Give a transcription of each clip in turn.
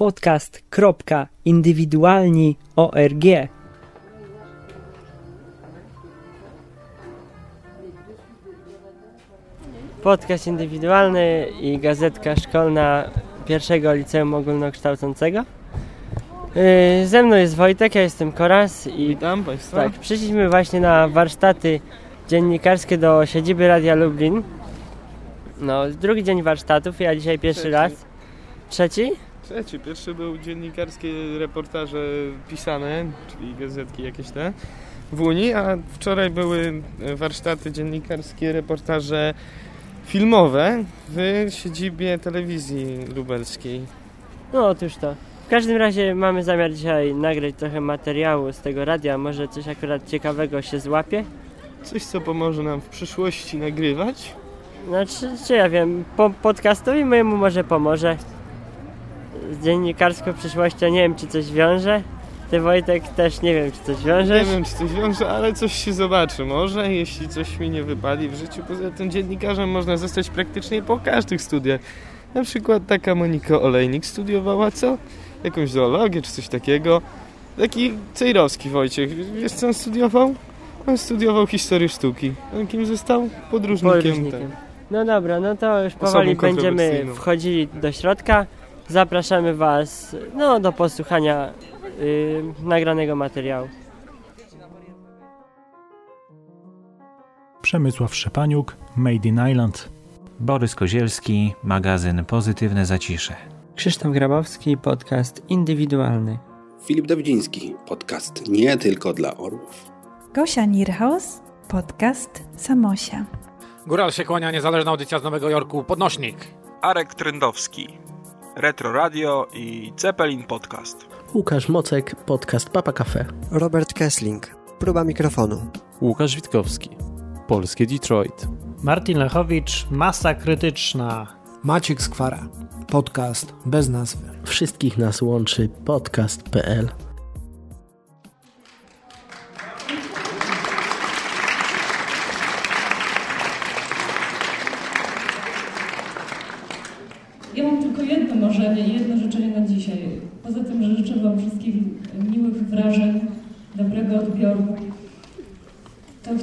podcast.indywidualni.org. Podcast indywidualny i gazetka szkolna pierwszego liceum ogólnokształcącego. Yy, Ze mną jest Wojtek, ja jestem Koras i Witam Państwa. tak, przyszliśmy właśnie na warsztaty dziennikarskie do siedziby Radia Lublin. No, drugi dzień warsztatów, ja dzisiaj pierwszy Trzeci. raz. Trzeci? Trzeci, pierwszy był dziennikarskie reportaże pisane, czyli gazetki jakieś te w Unii, a wczoraj były warsztaty dziennikarskie, reportaże filmowe w siedzibie telewizji lubelskiej. No otóż to. W każdym razie mamy zamiar dzisiaj nagrać trochę materiału z tego radia, może coś akurat ciekawego się złapie. Coś, co pomoże nam w przyszłości nagrywać. Znaczy, czy ja wiem, po podcastowi mojemu może pomoże. Z dziennikarską przyszłością nie wiem, czy coś wiąże. Ty Wojtek też nie wiem, czy coś Nie wiążesz. wiem, czy coś wiąże, ale coś się zobaczy może, jeśli coś mi nie wypali w życiu. Poza tym dziennikarzem można zostać praktycznie po każdych studiach. Na przykład taka Monika Olejnik studiowała co? Jakąś zoologię czy coś takiego. Taki Cejrowski Wojciech, wiesz co on studiował? On studiował historię sztuki. On kim został? Podróżnikiem. Podróżnikiem. tak. No dobra, no to już powoli będziemy wchodzili do środka. Zapraszamy Was no, do posłuchania yy, nagranego materiału. Przemysław Szepaniuk, Made in Island. Borys Kozielski, magazyn Pozytywne Zacisze. Krzysztof Grabowski, podcast indywidualny. Filip Dawidziński, podcast nie tylko dla orłów. Gosia Nierhaus, podcast Samosia. Góral się kłania, niezależna audycja z Nowego Jorku, Podnośnik. Arek Trendowski, Retro Radio i Zeppelin Podcast. Łukasz Mocek, podcast Papa Cafe. Robert Kessling, próba mikrofonu. Łukasz Witkowski, Polskie Detroit. Martin Lechowicz, Masa Krytyczna. Maciek Skwara, podcast bez nazwy. Wszystkich nas łączy podcast.pl.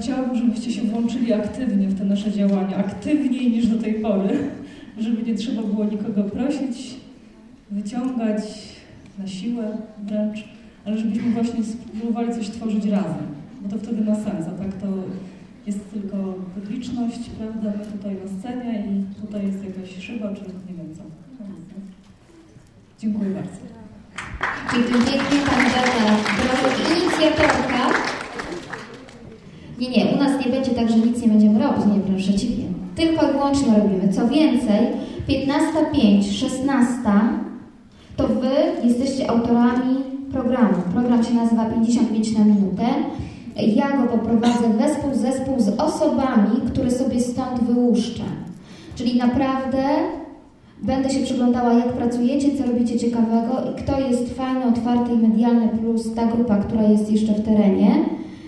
chciałabym, żebyście się włączyli aktywnie w te nasze działania, aktywniej niż do tej pory, żeby nie trzeba było nikogo prosić, wyciągać na siłę wręcz, ale żebyśmy właśnie spróbowali coś tworzyć razem, bo to wtedy ma sens, a tak to jest tylko publiczność, prawda, my tutaj na scenie i tutaj jest jakaś szyba, czy nie wiem co. Dziękuję bardzo. Dziękuję pięknie Pani Beata, inicjatorka. Nie, nie, u nas nie będzie tak, że nic nie będziemy robić, nie, wręcz przeciwnie. Tylko i wyłącznie robimy. Co więcej, 15.05, 16 to Wy jesteście autorami programu. Program się nazywa 55 na minutę. Ja go poprowadzę wespół zespół z osobami, które sobie stąd wyłuszczę. Czyli naprawdę Będę się przyglądała, jak pracujecie, co robicie ciekawego i kto jest fajny, otwarty i medialny, plus ta grupa, która jest jeszcze w terenie.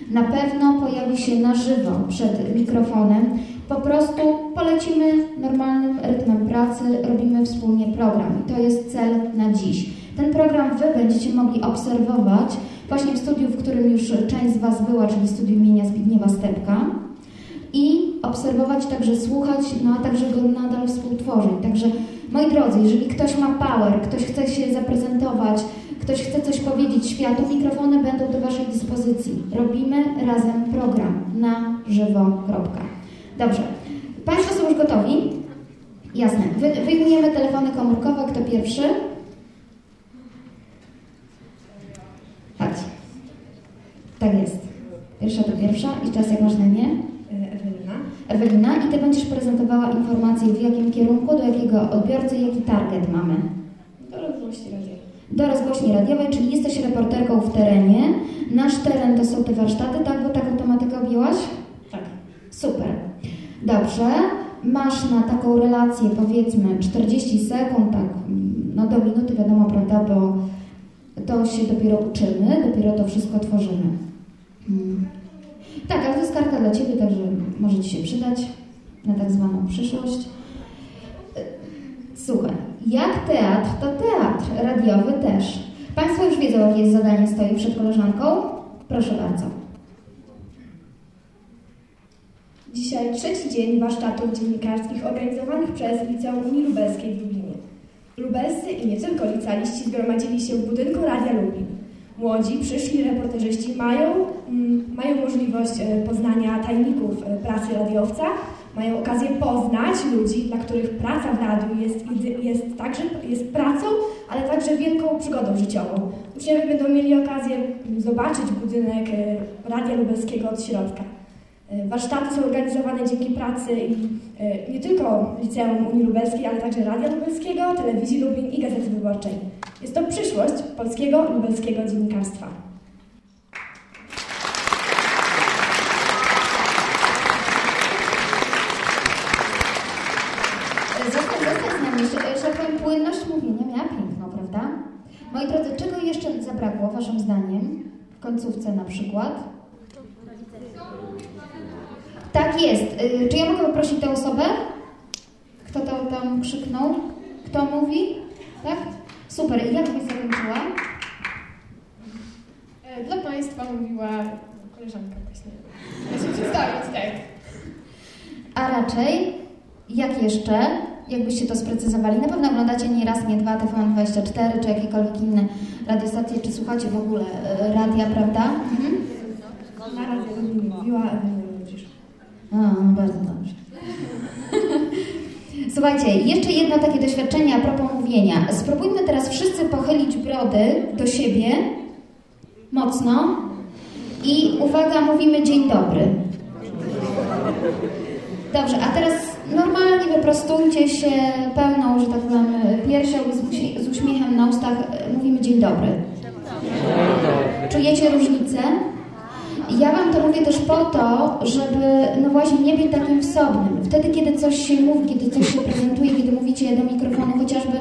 Na pewno pojawi się na żywo przed mikrofonem. Po prostu polecimy normalnym rytmem pracy, robimy wspólnie program. I to jest cel na dziś. Ten program Wy będziecie mogli obserwować właśnie w studiu, w którym już część z Was była, czyli studiu imienia Zbigniewa Stepka i obserwować, także słuchać, no a także go nadal współtworzyć. Także moi drodzy, jeżeli ktoś ma power, ktoś chce się zaprezentować, ktoś chce coś powiedzieć światu, mikrofony będą do Waszej dyspozycji. Robimy razem program na żywo. Kropka. Dobrze. Państwo są już gotowi? Jasne. Wy, wyjmujemy telefony komórkowe. Kto pierwszy? Chodź. Tak jest. Pierwsza to pierwsza. I czas jak masz na imię? Ewelina. Ewelina, i Ty będziesz prezentowała informacje w jakim kierunku, do jakiego odbiorcy, jaki target mamy. Do radiowej. Do rozgłośni radiowej, czyli jesteś reporterką w terenie. Nasz teren to są te warsztaty, tak? Bo taką tematykę objęłaś? Tak. Super. Dobrze. Masz na taką relację powiedzmy 40 sekund, tak, no do minuty wiadomo, prawda, bo to się dopiero uczymy, dopiero to wszystko tworzymy. Hmm. Tak, ale to jest karta dla Ciebie, także może Ci się przydać na tak zwaną przyszłość. Słuchaj, jak teatr, to teatr, radiowy też. Państwo już wiedzą, jakie jest zadanie stoi przed koleżanką? Proszę bardzo. Dzisiaj trzeci dzień warsztatów dziennikarskich organizowanych przez Liceum Unii Lubelskiej w Lublinie. Lubelscy i nie tylko licealiści zgromadzili się w budynku Radia Lublin. Młodzi, przyszli reporterzyści mają, mm, mają możliwość e, poznania tajników e, pracy radiowca, mają okazję poznać ludzi, dla których praca w radiu jest, jest, także, jest pracą, ale także wielką przygodą życiową. Uczniowie będą mieli okazję zobaczyć budynek e, Radia Lubelskiego od środka. Warsztaty są organizowane dzięki pracy i nie tylko Liceum Unii Lubelskiej, ale także Radia Lubelskiego, Telewizji Lublin i Gazety Wyborczej. Jest to przyszłość polskiego lubelskiego dziennikarstwa. Zostań, zostań z nami jeszcze, że tak powiem, płynność mówienia miała piękną, prawda? Moi drodzy, czego jeszcze zabrakło waszym zdaniem? W końcówce na przykład? Tak jest. Czy ja mogę poprosić tę osobę? Kto to tam krzyknął? Kto mówi? Tak? Super. I jak byś zakończyła? Dla Państwa mówiła koleżanka właśnie. Ja się przedstawić, tak. A raczej, jak jeszcze, jakbyście to sprecyzowali? Na pewno oglądacie nie raz, nie dwa TVN24, czy jakiekolwiek inne radiostacje, czy słuchacie w ogóle radia, prawda? Mhm. Na razie nie mówiła, a, bardzo dobrze. Słuchajcie, jeszcze jedno takie doświadczenie a propos mówienia. Spróbujmy teraz wszyscy pochylić brody do siebie mocno i uwaga, mówimy dzień dobry. Dobrze, a teraz normalnie wyprostujcie się pełną, że tak powiem, piersią z uśmiechem na ustach. Mówimy dzień dobry. Czujecie różnicę? Ja Wam to mówię też po to, żeby no właśnie nie być takim wsobnym. Wtedy, kiedy coś się mówi, kiedy coś się prezentuje, kiedy mówicie do mikrofonu, chociażby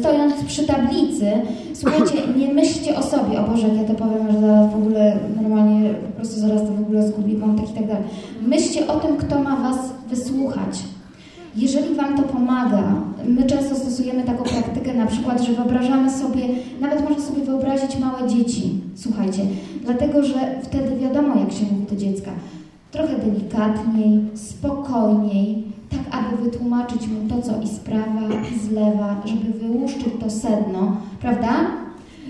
stojąc przy tablicy, słuchajcie, nie myślcie o sobie, o Boże, jak ja to powiem, że zaraz w ogóle normalnie, po prostu zaraz to w ogóle zgubi wątek i tak dalej. Myślcie o tym, kto ma Was wysłuchać. Jeżeli Wam to pomaga, my często stosujemy taką praktykę na przykład, że wyobrażamy sobie, nawet można sobie wyobrazić małe dzieci, słuchajcie, dlatego, że wtedy wiadomo, jak się mówi do dziecka. Trochę delikatniej, spokojniej, tak aby wytłumaczyć mu to, co i z prawa, i z lewa, żeby wyłuszczyć to sedno, prawda?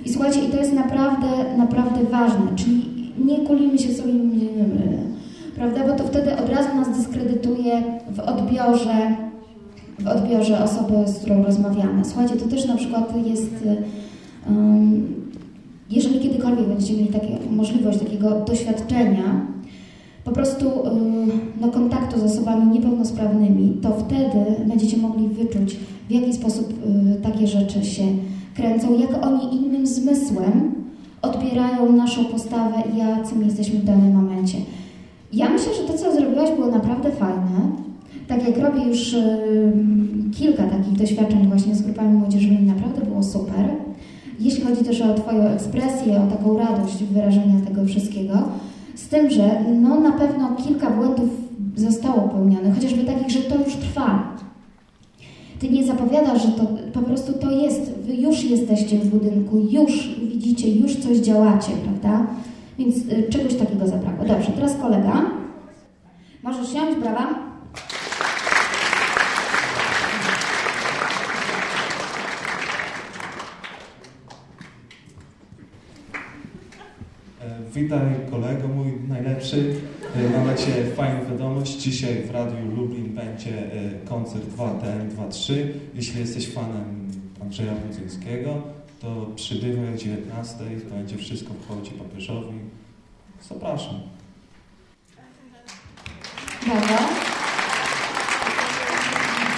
I słuchajcie, i to jest naprawdę, naprawdę ważne, czyli nie kulimy się sobie prawda? Bo to wtedy od razu nas dyskredytuje w odbiorze, w odbiorze osoby, z którą rozmawiamy. Słuchajcie, to też na przykład jest, um, jeżeli kiedykolwiek będziecie mieli takie, możliwość takiego doświadczenia, po prostu no, kontaktu z osobami niepełnosprawnymi, to wtedy będziecie mogli wyczuć, w jaki sposób y, takie rzeczy się kręcą, jak oni innym zmysłem odbierają naszą postawę i jacy my jesteśmy w danym momencie. Ja myślę, że to, co zrobiłaś, było naprawdę fajne. Tak jak robię już y, kilka takich doświadczeń właśnie z grupami młodzieżowymi, naprawdę było super. Jeśli chodzi też o Twoją ekspresję, o taką radość wyrażenia tego wszystkiego, z tym, że no na pewno kilka błędów zostało popełnionych, chociażby takich, że to już trwa. Ty nie zapowiadasz, że to po prostu to jest, wy już jesteście w budynku, już widzicie, już coś działacie, prawda? Więc y, czegoś takiego zabrakło. Dobrze, teraz kolega. Możesz siąść, brawa. E, witaj kolego mój najlepszy. E, mam dla Ciebie fajną wiadomość. Dzisiaj w Radiu Lublin będzie e, koncert 2TM23. Jeśli jesteś fanem Andrzeja Budzyńskiego, to przybywaj o 19, będzie wszystko wchodzi papieżowi. Zapraszam. Brawo.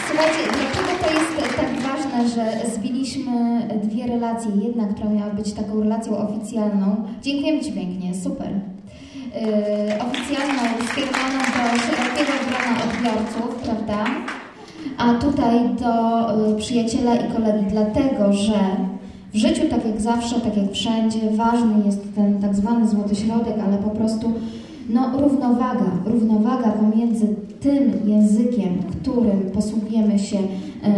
Słuchajcie, to jest tak ważne, że zbiliśmy dwie relacje? Jedna, która miała być taką relacją oficjalną. Dziękujemy Ci pięknie, super. Yy, oficjalną, skierowaną do szerokiego grona odbiorców, prawda? A tutaj do yy, przyjaciela i kolegi, dlatego że w życiu, tak jak zawsze, tak jak wszędzie, ważny jest ten tak zwany złoty środek, ale po prostu no, równowaga, równowaga pomiędzy tym językiem, którym posługujemy się, e,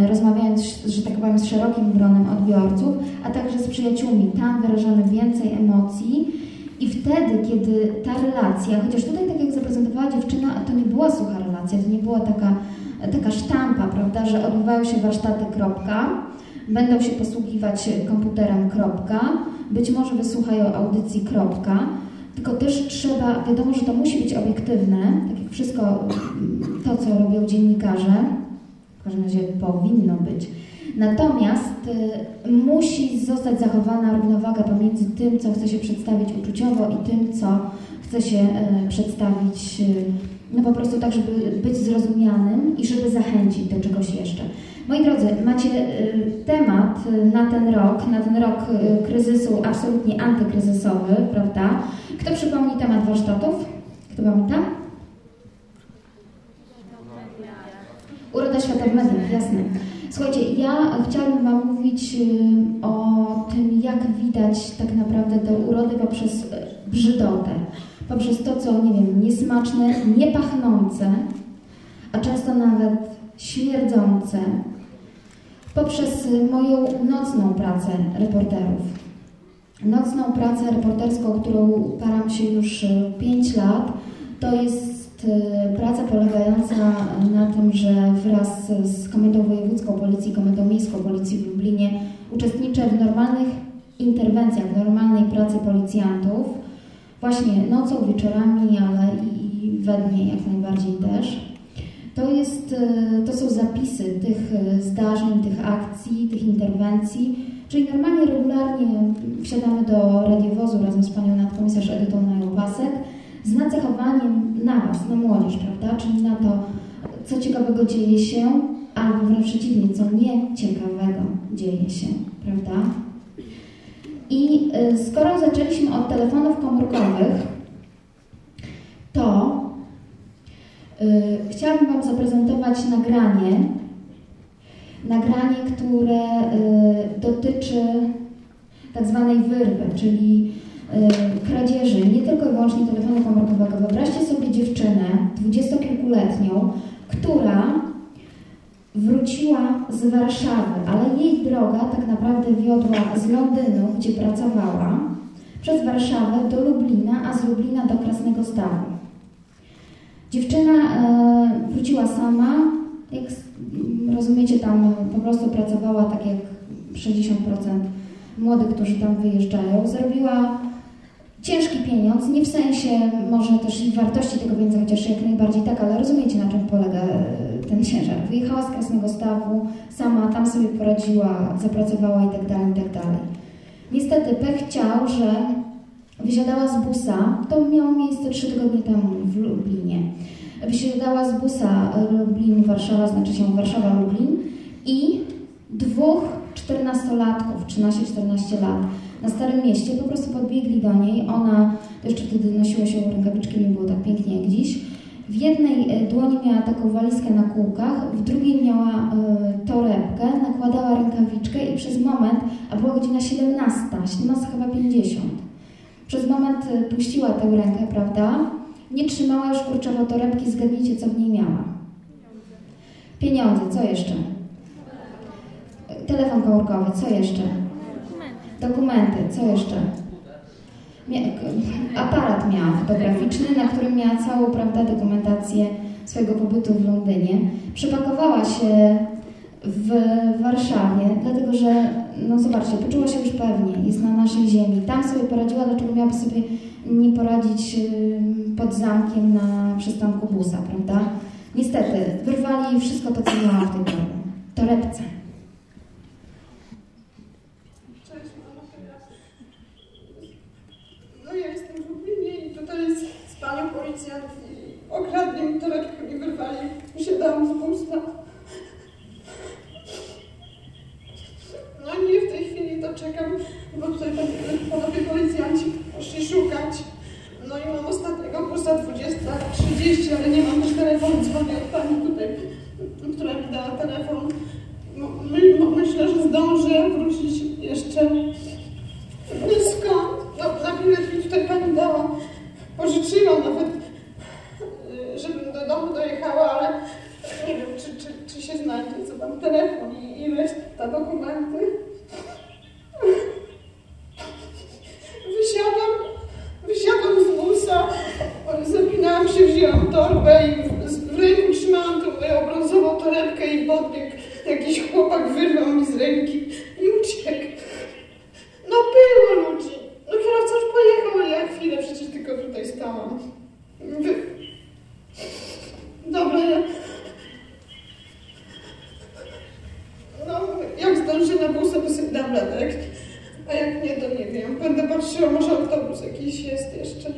rozmawiając, że tak powiem, z szerokim gronem odbiorców, a także z przyjaciółmi. Tam wyrażamy więcej emocji. I wtedy, kiedy ta relacja, chociaż tutaj, tak jak zaprezentowała dziewczyna, to nie była sucha relacja, to nie była taka, taka sztampa, prawda, że odbywają się warsztaty, kropka, będą się posługiwać komputerem, kropka, być może wysłuchają audycji, kropka, tylko też trzeba, wiadomo, że to musi być obiektywne, tak jak wszystko to, co robią dziennikarze, w każdym razie powinno być. Natomiast y, musi zostać zachowana równowaga pomiędzy tym, co chce się przedstawić uczuciowo i tym, co chce się y, przedstawić y, no po prostu tak, żeby być zrozumianym i żeby zachęcić do czegoś jeszcze. Moi drodzy, macie y, temat y, na ten rok, na ten rok y, kryzysu absolutnie antykryzysowy, prawda? Kto przypomni temat warsztatów? Kto pamięta? Uroda świata w mediach, jasne. Słuchajcie, ja chciałabym Wam mówić o tym, jak widać tak naprawdę tę urodę poprzez brzydotę. Poprzez to, co, nie wiem, niesmaczne, niepachnące, a często nawet śmierdzące. Poprzez moją nocną pracę reporterów. Nocną pracę reporterską, którą param się już 5 lat, to jest praca polegająca na tym, że wraz z Komendą Wojewódzką Policji, Komendą Miejską Policji w Lublinie uczestniczę w normalnych interwencjach, w normalnej pracy policjantów, właśnie nocą, wieczorami, ale i we dnie jak najbardziej też. To, jest, to są zapisy tych zdarzeń, tych akcji, tych interwencji, czyli normalnie, regularnie wsiadamy do radiowozu razem z panią nadkomisarz Edytą Najopasek, z nacechowaniem na Was, na młodzież, prawda? Czyli na to, co ciekawego dzieje się, albo wręcz przeciwnie, co nieciekawego dzieje się, prawda? I skoro zaczęliśmy od telefonów komórkowych, to yy, chciałabym Wam zaprezentować nagranie, nagranie, które yy, dotyczy tak zwanej wyrwy, czyli kradzieży, nie tylko i wyłącznie telefonu komórkowego. Wyobraźcie sobie dziewczynę, dwudziestokilkuletnią, która wróciła z Warszawy, ale jej droga tak naprawdę wiodła z Londynu, gdzie pracowała, przez Warszawę do Lublina, a z Lublina do Krasnego Stawu. Dziewczyna e, wróciła sama, jak rozumiecie, tam po prostu pracowała tak jak 60% młodych, którzy tam wyjeżdżają. Zrobiła ciężki pieniądz, nie w sensie może też i wartości tego pieniądza, chociaż jak najbardziej tak, ale rozumiecie na czym polega ten ciężar. Wyjechała z Krasnego Stawu, sama tam sobie poradziła, zapracowała i tak dalej, i tak dalej. Niestety pech chciał, że wysiadała z busa, to miało miejsce trzy tygodnie temu w Lublinie. Wysiadała z busa Lublin-Warszawa, znaczy się Warszawa-Lublin i dwóch czternastolatków, 13-14 lat, na Starym Mieście, po prostu podbiegli do niej. Ona, jeszcze wtedy nosiła się rękawiczki, nie było tak pięknie jak dziś. W jednej dłoni miała taką walizkę na kółkach, w drugiej miała y, torebkę, nakładała rękawiczkę i przez moment, a była godzina 17, 17 chyba 50, przez moment y, puściła tę rękę, prawda? Nie trzymała już kurczowo torebki, zgadnijcie co w niej miała. Pieniądze, co jeszcze? Telefon komórkowy, co jeszcze? Dokumenty, co jeszcze? Aparat miała fotograficzny, na którym miała całą prawda, dokumentację swojego pobytu w Londynie. Przepakowała się w Warszawie, dlatego że, no zobaczcie, poczuła się już pewnie, jest na naszej ziemi. Tam sobie poradziła, dlaczego miałaby sobie nie poradzić pod zamkiem na przystanku busa, prawda? Niestety, wyrwali wszystko to, co miała w tej torebce. Panią policjant i okradli mi torebkę i wyrwali. Siadałam z busta. No i w tej chwili to czekam, bo tutaj panowie policjanci poszli szukać. No i mam ostatniego busa 20.30, ale nie mam też telefonu, dzwonię od pani tutaj, która mi dała telefon. My, myślę, że zdążę wrócić jeszcze. Skąd? No, na bilet mi tutaj pani dała pożyczyłam nawet, żebym do domu dojechała, ale nie wiem, czy, tam telefon i, i reszta dokumenty. Wysiadam, wysiadam z busa, zapinałam się, wzięłam torbę i w ręku trzymałam tą moją brązową torebkę i podbiegł jakiś chłopak, wyrwał mi z ręki i uciekł. No było ludzi. No kierowca już pojechał, ale ja chwilę przecież tylko tutaj stałam. Dobra, ja... No, jak zdążę na busa, to sobie dam radę. A jak nie, to nie wiem. Będę patrzyła, może autobus jakiś jest jeszcze.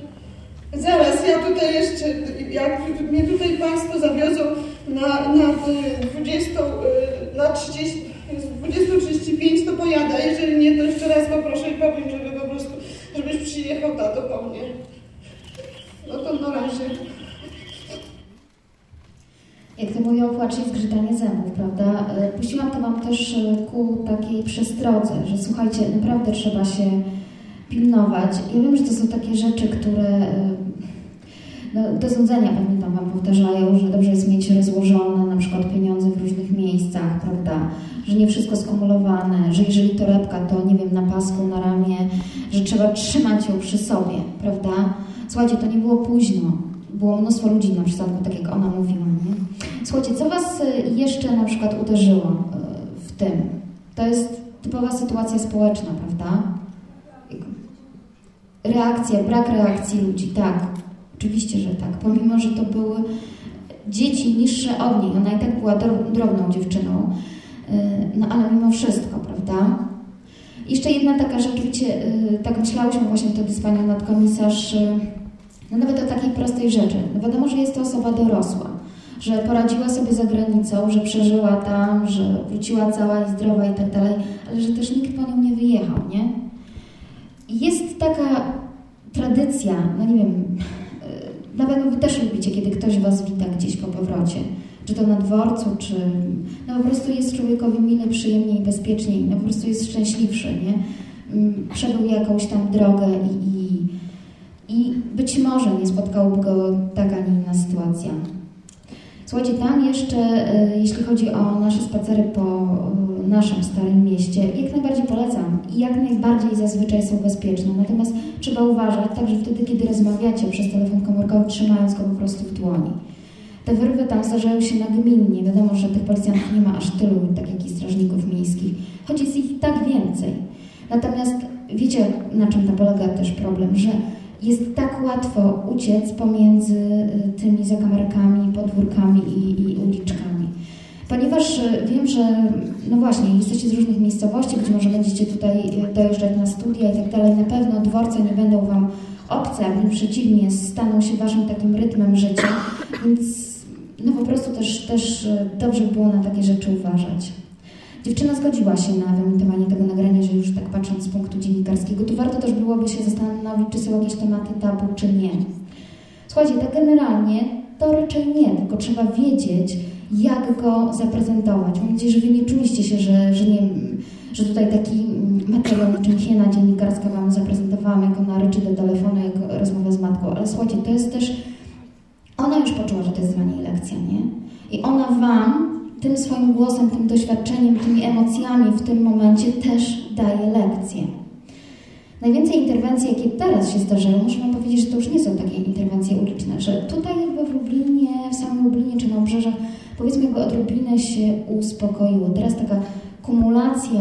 Zaraz, ja tutaj jeszcze, jak mnie tutaj Państwo zawiozą na, na 20, na 30, 20.35, to pojadę. Jeżeli nie, to jeszcze raz poproszę i powiem, żeby po prostu, żebyś przyjechał tato po mnie. No to na razie. Jak to mówią, płacz i zgrzytanie zębów, prawda? Puściłam to Wam też ku takiej przestrodze, że słuchajcie, naprawdę trzeba się pilnować. Ja wiem, że to są takie rzeczy, które no, do sądzenia pamiętam Wam powtarzają, że dobrze jest mieć rozłożone na przykład pieniądze w różnych miejscach, prawda? Że nie wszystko skumulowane, że jeżeli torebka, to nie wiem, na pasku, na ramię, że trzeba trzymać ją przy sobie, prawda? Słuchajcie, to nie było późno. Było mnóstwo ludzi na przystanku, tak jak ona mówiła, nie? Słuchajcie, co Was jeszcze na przykład uderzyło w tym? To jest typowa sytuacja społeczna, prawda? Reakcja, brak reakcji ludzi, tak. Oczywiście, że tak. Pomimo, że to były dzieci niższe od niej, ona i tak była drobną dziewczyną, no ale mimo wszystko, prawda? Jeszcze jedna taka rzecz, wiecie, tak myślałyśmy właśnie wtedy z panią nadkomisarz, no nawet o takiej prostej rzeczy. No wiadomo, że jest to osoba dorosła, że poradziła sobie za granicą, że przeżyła tam, że wróciła cała i zdrowa i tak dalej, ale że też nikt po nią nie wyjechał, nie? Jest taka tradycja, no nie wiem, na pewno Wy też lubicie, kiedy ktoś Was wita gdzieś po powrocie. Czy to na dworcu, czy... No po prostu jest człowiekowi mile, przyjemniej, bezpieczniej. No po prostu jest szczęśliwszy, nie? Przebył jakąś tam drogę i, i, i być może nie spotkałoby go taka, nie inna sytuacja. Słuchajcie, tam jeszcze, jeśli chodzi o nasze spacery po naszym Starym Mieście, jak najbardziej polecam i jak najbardziej zazwyczaj są bezpieczne. Natomiast trzeba uważać, także wtedy, kiedy rozmawiacie przez telefon komórkowy, trzymając go po prostu w dłoni. Te wyrwy tam zdarzają się nagminnie. Wiadomo, że tych policjantów nie ma aż tylu, tak jak i strażników miejskich, choć jest ich tak więcej. Natomiast wiecie, na czym to polega też problem, że jest tak łatwo uciec pomiędzy tymi zakamarkami, podwórkami i, i uliczkami. Ponieważ wiem, że no właśnie, jesteście z różnych miejscowości, być może będziecie tutaj dojeżdżać na studia i tak dalej, na pewno dworce nie będą Wam obce, a wręcz przeciwnie, staną się Waszym takim rytmem życia, więc no po prostu też, też dobrze było na takie rzeczy uważać. Dziewczyna zgodziła się na wyemitowanie tego nagrania, że już tak patrząc z punktu dziennikarskiego, to warto też byłoby się zastanowić, czy są jakieś tematy tabu, czy nie. Słuchajcie, tak generalnie to raczej nie, tylko trzeba wiedzieć, jak go zaprezentować. Mam nadzieję, że Wy nie czuliście się, że, że, nie, że tutaj taki materiał niczym hiena dziennikarska Wam zaprezentowałam jako na ryczy do telefonu, jako rozmowę z matką, ale słuchajcie, to jest też... Ona już poczuła, że to jest dla niej lekcja, nie? I ona Wam tym swoim głosem, tym doświadczeniem, tymi emocjami w tym momencie też daje lekcję. Najwięcej interwencji, jakie teraz się zdarzają, Wam powiedzieć, że to już nie są takie interwencje uliczne, że tutaj jakby w Lublinie, w samym Lublinie czy na obrzeżach, powiedzmy jakby odrobinę się uspokoiło. Teraz taka kumulacja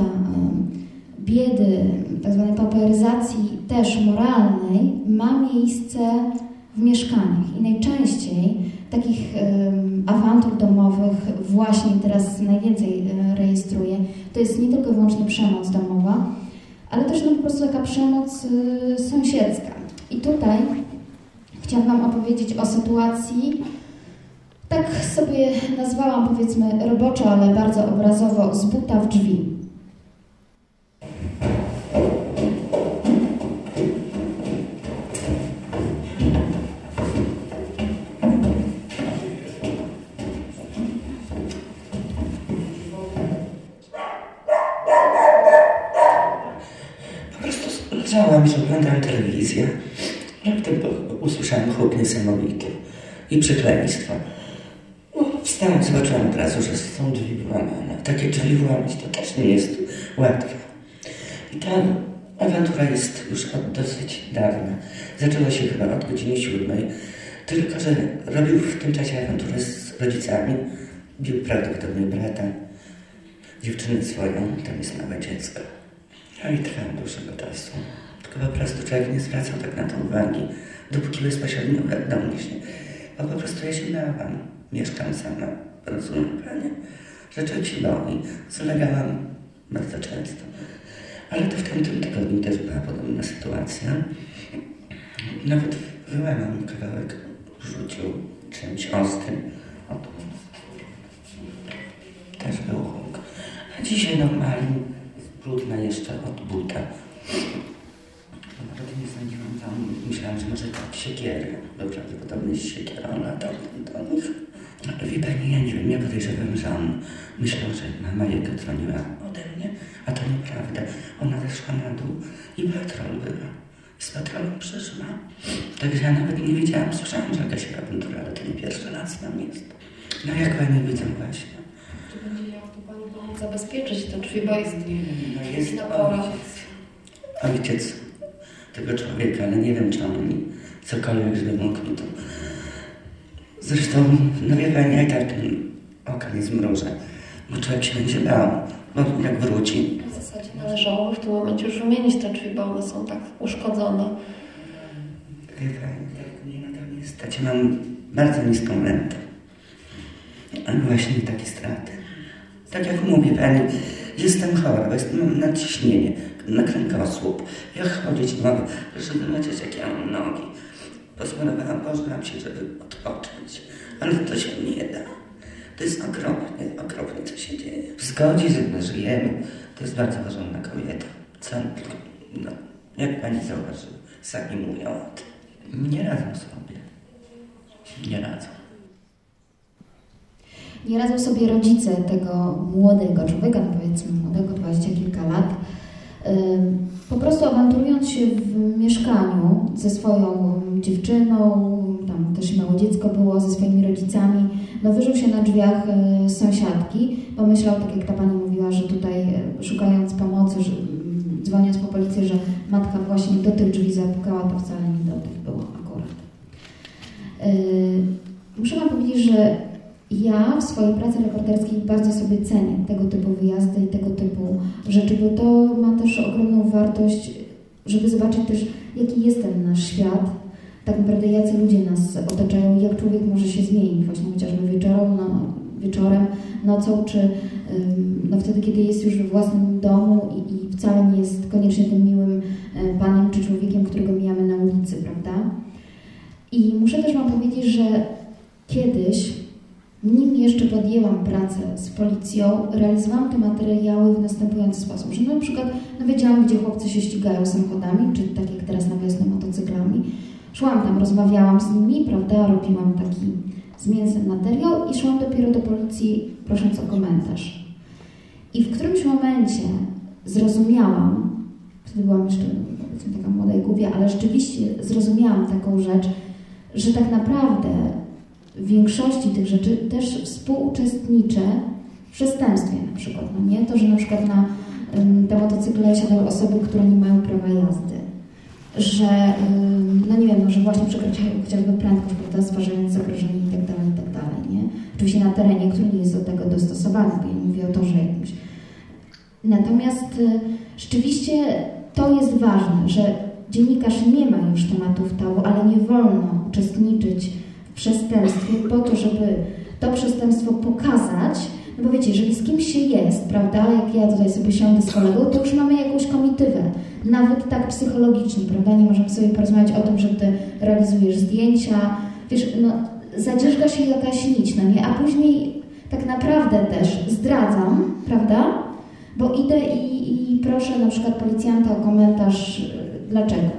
biedy, tak zwanej pauperyzacji też moralnej ma miejsce w mieszkaniach i najczęściej takich awantur domowych właśnie teraz najwięcej e, rejestruję. To jest nie tylko i wyłącznie przemoc domowa, ale też no, po prostu taka przemoc y, sąsiedzka. I tutaj chciałam Wam opowiedzieć o sytuacji, tak sobie nazwałam powiedzmy roboczo, ale bardzo obrazowo, z buta w drzwi. Niesamowity i przekleństwa. No, Wstałam, zobaczyłam od razu, że są drzwi wyłamane. Takie drzwi wyłamać to też nie jest łatwe. I ta awantura jest już od dosyć dawna. Zaczęła się chyba od godziny siódmej. Tylko, że robił w tym czasie awanturę z rodzicami. Bił prawdopodobnie brata, dziewczynę swoją, tam jest małe dziecko. No i trwałem dłuższego czasu. Tylko po prostu człowiek nie zwracał tak na to uwagi, dopóki bezpośrednio do mnie się. Bo po prostu ja się bałam. Mieszkam sama, rozumiem panie, że człowiek się boi. Zalegałam bardzo często. Ale to w tamtym tygodniu też była podobna sytuacja. Nawet wyłamam kawałek, rzucił czymś ostrym. O, tu. Też był huk. A dzisiaj normalnie brudna jeszcze od buta. Myślałam, że może to siekierę. Był prawdopodobnie z siekierą latał do nich. Ale wie pani, ja nie wiem, ja podejrzewam, że on myślał, że mama jego troniła ode mnie, a to nieprawda. Ona zeszła na dół i patrol była. Z patrolem przyszła. Także ja nawet nie wiedziałam, słyszałam, że jakaś awantura, ale to nie pierwszy raz tam jest. No jak pani widzą właśnie. Czy będzie miał tu Pani pomóc zabezpieczyć te drzwi, bo jest, No jest na pora. ojciec tego człowieka, ale nie wiem, czy on mi cokolwiek, żeby mógł to... Zresztą, no wie pani, i tak oka nie zmrużę, bo człowiek się będzie bał, bo jak wróci, W zasadzie należało w tym momencie już wymienić te drzwi, bo one są tak uszkodzone. wie pani, jak mnie na to nie stać, mam bardzo niską rentę. Ale właśnie takie straty. Tak jak mówię pani, jestem chora, bo jestem, nadciśnienie, na kręgosłup. Jak chodzić mogę, żeby lecieć jak ja mam nogi. Pozwolowałam, pożeram się, żeby odpocząć, ale to się nie da. To jest okropnie, okropnie, co się dzieje. W zgodzie, że my żyjemy, to jest bardzo porządna kobieta. Co, no, jak pani zauważyła, sami mówią o tym. Nie radzą sobie. Nie radzą. Nie radzą sobie rodzice tego młodego człowieka, no powiedzmy młodego, dwadzieścia kilka lat, po prostu awanturując się w mieszkaniu ze swoją dziewczyną, tam też małe dziecko było, ze swoimi rodzicami, no wyżył się na drzwiach y, sąsiadki, pomyślał, tak jak ta pani mówiła, że tutaj y, szukając pomocy, że, dzwoniąc po policję, że matka właśnie do tych drzwi zapukała, to wcale nie do tych było akurat. Y, Muszę Wam powiedzieć, że ja w swojej pracy reporterskiej bardzo sobie cenię tego typu wyjazdy i tego typu rzeczy, bo to ma też ogromną wartość, żeby zobaczyć też, jaki jest ten nasz świat, tak naprawdę jacy ludzie nas otaczają i jak człowiek może się zmienić, właśnie chociażby wieczorem, no, wieczorem nocą, czy no wtedy, kiedy jest już we własnym domu i, i wcale nie jest koniecznie tym miłym e, panem czy człowiekiem, którego mijamy na ulicy, prawda? I muszę też Wam powiedzieć, że kiedyś nim jeszcze podjęłam pracę z policją, realizowałam te materiały w następujący sposób, że na przykład no wiedziałam, gdzie chłopcy się ścigają samochodami, czy tak jak teraz na wiosnę motocyklami. Szłam tam, rozmawiałam z nimi, prawda, robiłam taki zmienny materiał i szłam dopiero do policji, prosząc o komentarz. I w którymś momencie zrozumiałam, wtedy byłam jeszcze powiedzmy taka młoda i głupia, ale rzeczywiście zrozumiałam taką rzecz, że tak naprawdę większości tych rzeczy też współuczestniczę w przestępstwie na przykład. No nie? To, że na przykład na te motocykle siadały osoby, które nie mają prawa jazdy. Że, no nie wiem, no, że właśnie przekroczyły chociażby prędkość, prawda, stwarzając zagrożenie i tak dalej, i tak nie? Oczywiście na terenie, który nie jest do tego dostosowany, bo ja nie mówię o torze jakimś. Natomiast y, rzeczywiście to jest ważne, że dziennikarz nie ma już tematów tabu, ale nie wolno uczestniczyć przestępstwie po to, żeby to przestępstwo pokazać, no bo wiecie, jeżeli z kimś się jest, prawda, jak ja tutaj sobie siądę z kolegą, to już mamy jakąś komitywę, nawet tak psychologicznie, prawda, nie możemy sobie porozmawiać o tym, że ty realizujesz zdjęcia, wiesz, no zadzierzga się jakaś nić, no nie, a później tak naprawdę też zdradzam, prawda, bo idę i, i proszę na przykład policjanta o komentarz, y, dlaczego,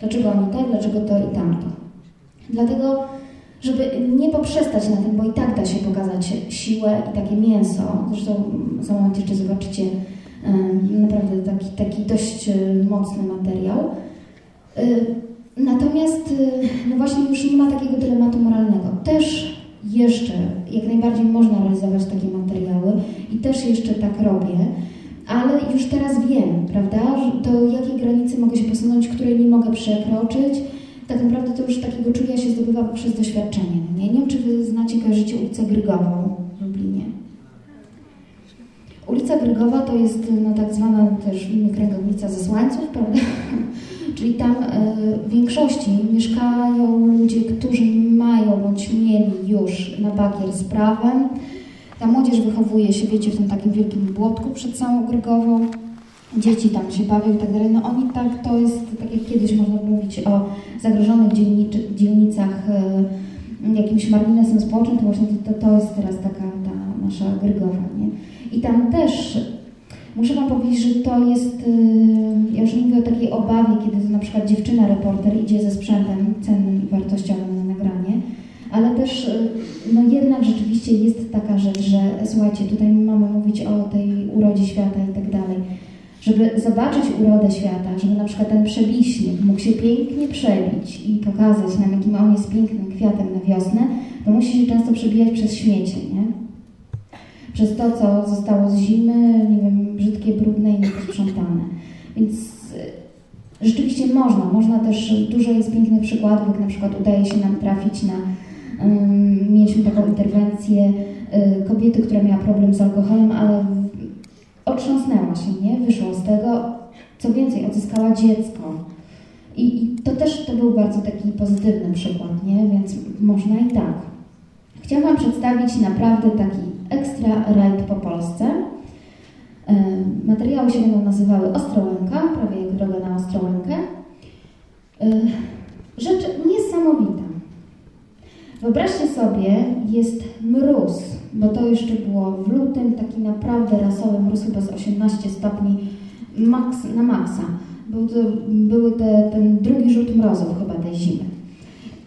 dlaczego oni tak, dlaczego to i tamto. Dlatego żeby nie poprzestać na tym, bo i tak da się pokazać siłę i takie mięso. Zresztą za moment jeszcze zobaczycie naprawdę taki, taki dość um, mocny materiał. Um, natomiast no właśnie już nie ma takiego dylematu moralnego. Też jeszcze, jak najbardziej można realizować takie materiały i też jeszcze tak robię, ale już teraz wiem, prawda, do jakiej granicy mogę się posunąć, której nie mogę przekroczyć. Tak naprawdę to już takiego czucia się zdobywa poprzez doświadczenie. Nie, nie wiem, czy Wy znacie, kojarzycie ulicę Grygową w Lublinie. Ulica Grygowa to jest no, tak zwana też w innych kręgach ulica Zesłańców, prawda? Czyli tam y, w większości mieszkają ludzie, którzy mają bądź mieli już na bakier z prawem. Ta młodzież wychowuje się, wiecie, w tym takim wielkim błotku przed samą Grygową. Dzieci tam się bawią i tak dalej. No oni tak, to jest, tak jak kiedyś można mówić o zagrożonych dzielnicach y, jakimś marginesem społecznym, to właśnie to, to, jest teraz taka ta nasza Grygowa, nie? I tam też muszę Wam powiedzieć, że to jest, ja już mówię o takiej obawie, kiedy to na przykład dziewczyna reporter idzie ze sprzętem cennym i wartościowym na nagranie, ale też no jednak rzeczywiście jest taka rzecz, że słuchajcie, tutaj mamy mówić o tej urodzie świata i tak dalej. Żeby zobaczyć urodę świata, żeby na przykład ten przebiśnik mógł się pięknie przebić i pokazać nam, jakim on jest pięknym kwiatem na wiosnę, to musi się często przebijać przez śmiecie, nie? przez to, co zostało z zimy, nie wiem, brzydkie, brudne i nieposprzątane. Więc y, rzeczywiście można. Można też, dużo jest pięknych przykładów, jak na przykład udaje się nam trafić na, um, mieliśmy taką interwencję y, kobiety, która miała problem z alkoholem, ale otrząsnęła się, nie? Wyszła z tego. Co więcej, odzyskała dziecko. I, I, to też to był bardzo taki pozytywny przykład, nie? Więc można i tak. Chciałam przedstawić naprawdę taki ekstra rajd po Polsce. Materiały się będą nazywały Ostrołęka, prawie jak droga na Ostrołękę. Rzecz niesamowita. Wyobraźcie sobie, jest mróz, bo to jeszcze było w lutym, taki naprawdę rasowy mróz, chyba z 18 stopni max, na maksa. Był to, były te, ten drugi rzut mrozów chyba tej zimy.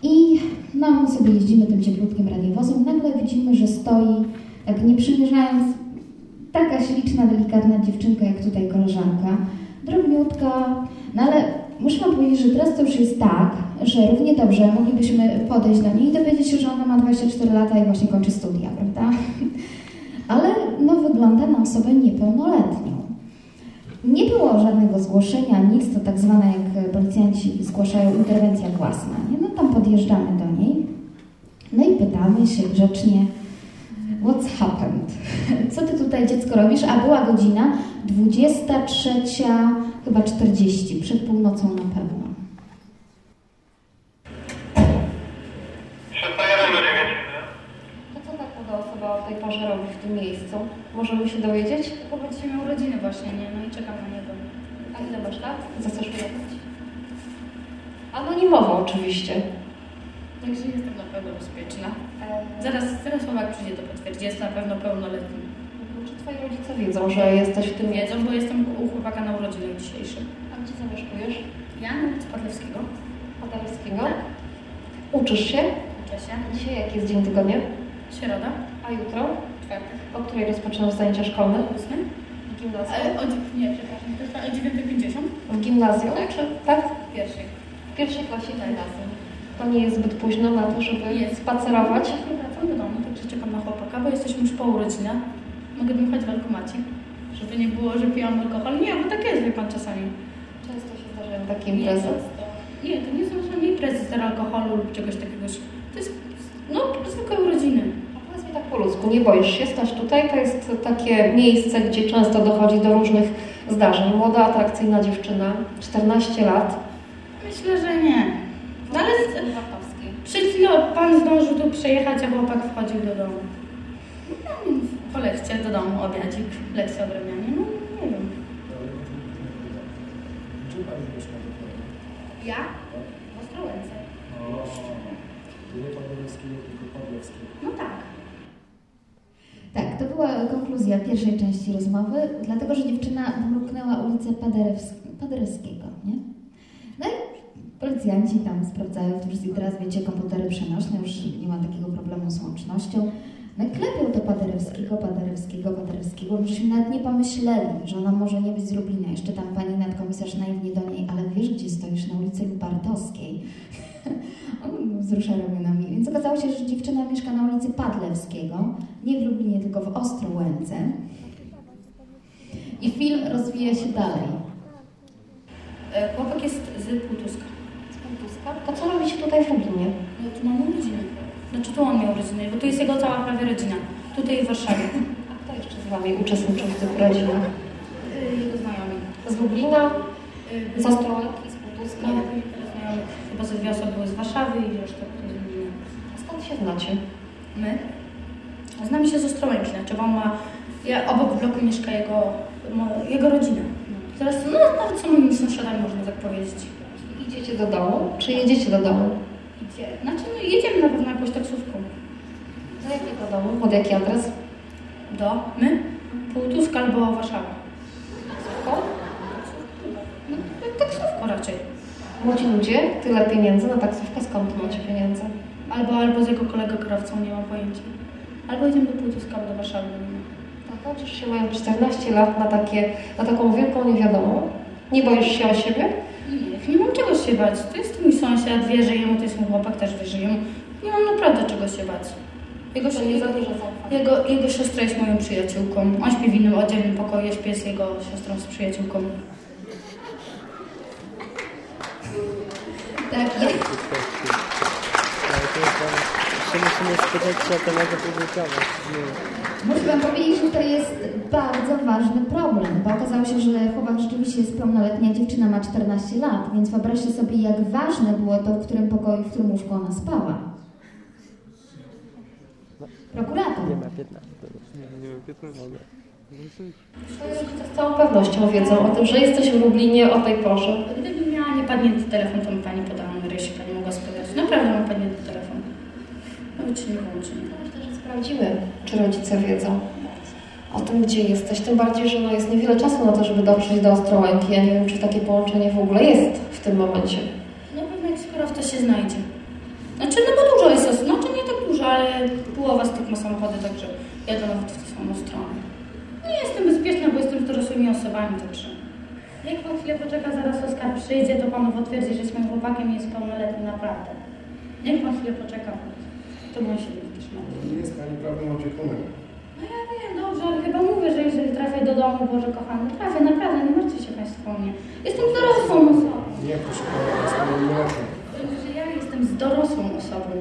I no, my sobie jeździmy tym cieplutkim radiowozem, nagle widzimy, że stoi, tak nie przymierzając, taka śliczna, delikatna dziewczynka, jak tutaj koleżanka, drobniutka, no ale muszę Wam powiedzieć, że teraz to już jest tak, że równie dobrze moglibyśmy podejść do niej i dowiedzieć się, że ona ma 24 lata i właśnie kończy studia, prawda? Ale no, wygląda na osobę niepełnoletnią. Nie było żadnego zgłoszenia, nic, to tak zwane, jak policjanci zgłaszają, interwencja własna. Nie? No tam podjeżdżamy do niej, no i pytamy się grzecznie, what's happened? Co ty tutaj dziecko robisz? A była godzina 23, chyba 40, przed północą na pewno. To co taka osoba o tej porze robi w tym miejscu? Możemy się dowiedzieć? Bo będzie miał urodziny właśnie, nie? No i czekam na niego. A ile masz lat? Chcesz wyjechać? Anonimowo oczywiście. Także jestem na pewno bezpieczna. Zaraz, zaraz chłopak przyjdzie to potwierdzi, jest na pewno pełnoletni. Twoi rodzice wiedzą, że jesteś w tym Wiedzą, bo jestem u chłopaka na urodzinach dzisiejszym. A gdzie zamieszkujesz? Ja na ulicy Padlewskiego. Padlewskiego? Tak. Uczysz się? Uczę się. Dzisiaj jaki jest dzień tygodnia? Środa. A jutro? Czwartek. O której rozpoczynasz zajęcia szkolne? Ósmy. W gimnazjum? Ale o, nie, przepraszam, to jest o 9.50. W gimnazjum? Tak. Czy, tak? W pierwszej. W pierwszej klasie gimnazjum. To nie jest zbyt późno na to, żeby Jest. spacerować? Wracam do domu, także czekam na chłopaka, bo jesteśmy już po urodzinach. Mogę dmuchać w alkomacie, żeby nie było, że pijam alkohol. Nie, bo tak jest, wie pan, czasami. Często się zdarzają takie imprezy. Nie, to nie są żadne imprezy z alkoholu lub czegoś takiego. To jest, no, zwykłe urodziny. A powiedz mi tak po ludzku, nie boisz się stać tutaj? To jest takie miejsce, gdzie często dochodzi do różnych zdarzeń. Młoda, atrakcyjna dziewczyna, 14 lat. Myślę, że nie. No ale przed chwilą pan zdążył tu przejechać, a chłopak wchodził do domu. No, po lekcjach do domu, obiadzik, lekcja odrabiania, no nie wiem. Gdzie Pani mieszka dokładnie? Ja? W Ostrołęce. Nie Padlewskiego, tylko Padlewskiego. No tak. Tak, to była konkluzja pierwszej części rozmowy, dlatego że dziewczyna mruknęła ulicę Paderewsk- Paderewskiego, nie? No i policjanci tam sprawdzają, którzy teraz wiecie, komputery przenośne, już nie ma takiego problemu z łącznością. Naklepiał to Paderewskiego, Paderewskiego, Paderewskiego, żeśmy nawet nie pomyśleli, że ona może nie być z Lublina. Jeszcze tam pani nadkomisarz naiwnie do niej, ale wiesz, gdzie stoisz? Na ulicy Lubartowskiej. On wzrusza ramionami. Więc okazało się, że dziewczyna mieszka na ulicy Padlewskiego, nie w Lublinie, tylko w Ostrołęce. I film rozwija się dalej. E, Chłopak jest z Półtuska. Z Półtuska? To co robi się tutaj w Lublinie? No tu mamy rodzinę. Znaczy tu on miał rodzinę, bo tu jest jego cała prawie rodzina. Tutaj w Warszawie. A kto jeszcze z Wami uczestniczył w tych rodzinach? Y, Jego znajomi. Z Lublina? Y, Z Ostrołęki, z znajomi. Chyba ze dwie osoby były z Warszawy i reszta z Lublina. A skąd się znacie? My? Znamy się z Ostrołęki, znaczy bo on ma... Ja, obok bloku mieszka jego, jego rodzina. Teraz, no nawet są moimi sąsiadami, można tak powiedzieć. Idziecie do domu? Czy jedziecie do domu? Idzie. Znaczy, no jedziemy na pewno jakąś taksówką. Do jakiego domu? Pod jaki adres? Do? My? Półtuska albo Warszawa. Taksówką? No, taksówką raczej. Młodzi ludzie, tyle pieniędzy na taksówkę, skąd macie pieniądze? Albo, albo z jego kolegą kierowcą, nie mam pojęcia. Albo jedziemy do Półtuska albo do Warszawy. Tak, uczysz się mają 14 lat na, takie, na taką wielką niewiadomą. Nie boisz się o siebie? Nie, nie mam czego się bać. To jest mój sąsiad, wierzę jemu, to jest mój chłopak, też wierzę jemu. Nie mam naprawdę czego się bać. Jego, nie dużo zaufania. jego, jego siostra jest moją przyjaciółką. On śpi w innym oddzielnym pokoju, ja śpię z jego siostrą, z przyjaciółką. Tak, ja, Jeszcze musimy spytać się o to, mogę publikować. Muszę Wam powiedzieć, że to jest bardzo ważny problem, bo okazało się, że chłopak rzeczywiście jest pełnoletnia, dziewczyna ma 14 lat, więc wyobraźcie sobie, jak ważne było to, w którym pokoju, w którym łóżku ona spała. Prokurator. Nie ma 15. Nie wiem, 15. Twoi rodzice z całą pewnością wiedzą o tym, że jesteś w Lublinie o tej porze. Gdybym miała niepadnięty telefon, to mi pani podała numer, jeśli pani mogła spytać. Naprawdę mam padnięty telefon. Nawet się nie włączy. Sprawdzimy, czy rodzice wiedzą o tym, gdzie jesteś. Tym bardziej, że no jest niewiele czasu na to, żeby dotrzeć do Ostrołęki. Ja nie wiem, czy takie połączenie w ogóle jest w tym momencie. No pewnie skoro to się znajdzie. Znaczy, no bo dużo jest osób, znaczy nie tak dużo, ale połowa z tych ma samochody, także jadę nawet w tę samą stronę. Nie jestem bezpieczna, bo jestem z dorosłymi osobami, także... Jak pan chwilę poczeka, zaraz Oskar przyjdzie, to panu potwierdzi, że jest moim chłopakiem i jest pełnoletni naprawdę. Niech pan chwilę poczeka, to się też Nie jest Pani prawnym opiekunem. No ja wiem, dobrze, ale chyba mówię, że jeżeli trafię do domu, Boże kochany, trafię, naprawdę, nie martwcie się Państwo o mnie. Jestem dorosłą osobą. Nie, proszę Pana, jest Pani nieletnia. Że ja jestem z dorosłą osobą.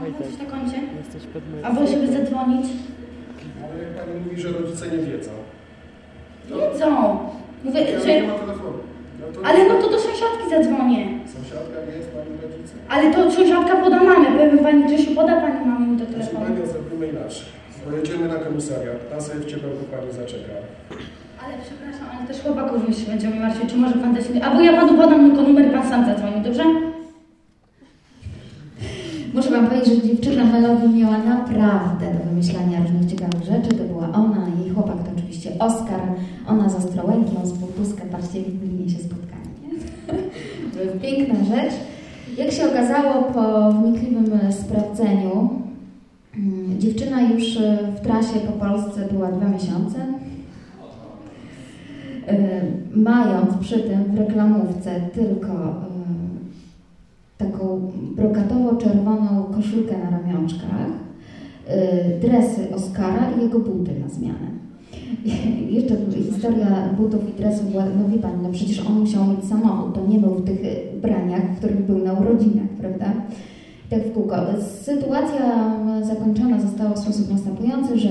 Wojtek, Coś na koncie? Albo żeby zadzwonić. Ale jak Pani mówi, że rodzice nie wiedzą. Wiedzą. Mówię, Ja że... nie ma telefonu. No to Ale no to do sąsiadki zadzwonię. Ale to sąsiadka poda mamę. Powiem Pani Grzesiu, poda Pani mamę do Proszę telefonu. Panią, zrobimy inaczej. Pojedziemy na komisariat, tam sobie w ciepełku Pani zaczeka. Ale przepraszam, ale też chłopaków jeszcze będzie mi martwił. Czy może Pan dać mi... Albo ja Panu podam tylko numer, Pan sam zadzwoni, dobrze? Muszę Wam powiedzieć, że dziewczyna Melody miała naprawdę do wymyślania różnych ciekawych rzeczy. To była ona, jej chłopak to oczywiście Oskar, ona z Ostrołęki, on z Półtuska. Patrzcie, jak w Lublinie się spotkali. Piękna rzecz. Jak się okazało po wnikliwym sprawdzeniu, mm, dziewczyna już e, w trasie po Polsce była dwa miesiące. E, Mając przy tym w reklamówce tylko e, taką brokatowo-czerwoną koszulkę na ramionczkach, dresy Oskara i jego buty na zmianę. Jeszcze historia butów i dresów była, no wie Pani, no przecież on musiał mieć samochód, to nie był w tych ubraniach, w których był na urodzinach, prawda? Tak w kółko. Sytuacja zakończona została w sposób następujący, że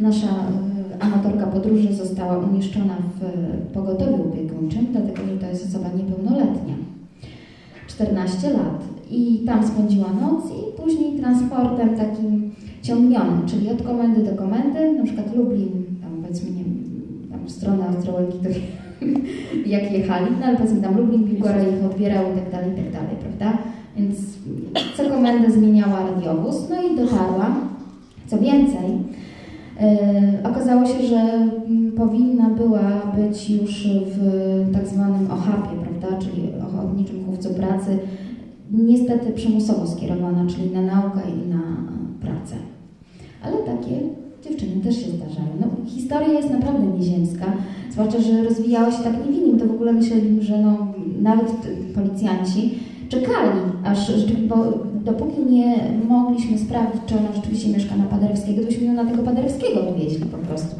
nasza y, amatorka podróży została umieszczona w pogotowiu opiekuńczym, dlatego że to jest osoba niepełnoletnia. 14 lat i tam spędziła noc i później transportem takim ciągnionym, czyli od komendy do komendy, na przykład Lublin, tam powiedzmy, nie wiem, tam w stronę Ostrołęki, to jak jechali, no ale powiedzmy tam Lublin, Piłgora ich odbierał i tak dalej, i tak dalej, prawda? Więc co komendę zmieniała radiowóz, no i dotarła. Co więcej, yy, okazało się, że mm, powinna była być już w tak zwanym OHAP-ie, prawda, czyli Ochotniczym Chówcu Pracy, niestety przymusowo skierowana, czyli na naukę i na pracę. Ale takie dziewczyny też się zdarzają. No, historia jest naprawdę nieziemska, zwłaszcza, że rozwijała się tak niewinnie. To w ogóle myśleli, że no, nawet policjanci czekali, aż, bo dopóki nie mogliśmy sprawdzić, czy ona rzeczywiście mieszka na Paderewskiego, to byśmy ją na tego Paderewskiego wywieźli po prostu.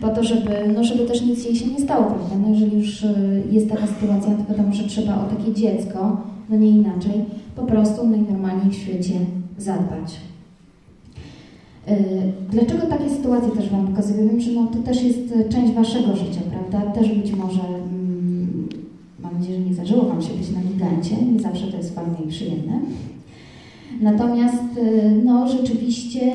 Po to, żeby, no, żeby też nic jej się nie stało, prawda? No, jeżeli już y, jest taka sytuacja, to wiadomo, że trzeba o takie dziecko, no nie inaczej, po prostu najnormalniej w świecie zadbać. Y, dlaczego takie sytuacje też Wam pokazuję? Wiem, że no, to też jest część Waszego życia, prawda? Też być może, mm, mam nadzieję, że nie zdarzyło Wam się być na migrancie, nie zawsze to jest fajne i przyjemne. Natomiast y, no, rzeczywiście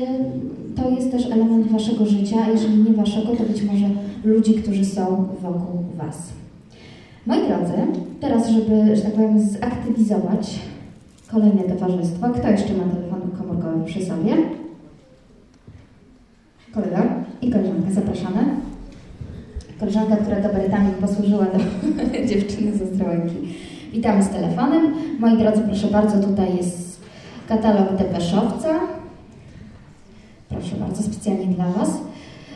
to jest też element Waszego życia, a jeżeli nie Waszego, to być może ludzi, którzy są wokół Was. Moi drodzy, teraz, żeby, że tak powiem, zaktywizować kolejne towarzystwo, kto jeszcze ma telefon komórkowy przy sobie? Kolega i koleżanka, zapraszamy. Koleżanka, która gabarytami posłużyła do dziewczyny ze Ostrołęki. Witamy z telefonem. Moi drodzy, proszę bardzo, tutaj jest katalog depeszowca. Proszę bardzo, specjalnie dla Was.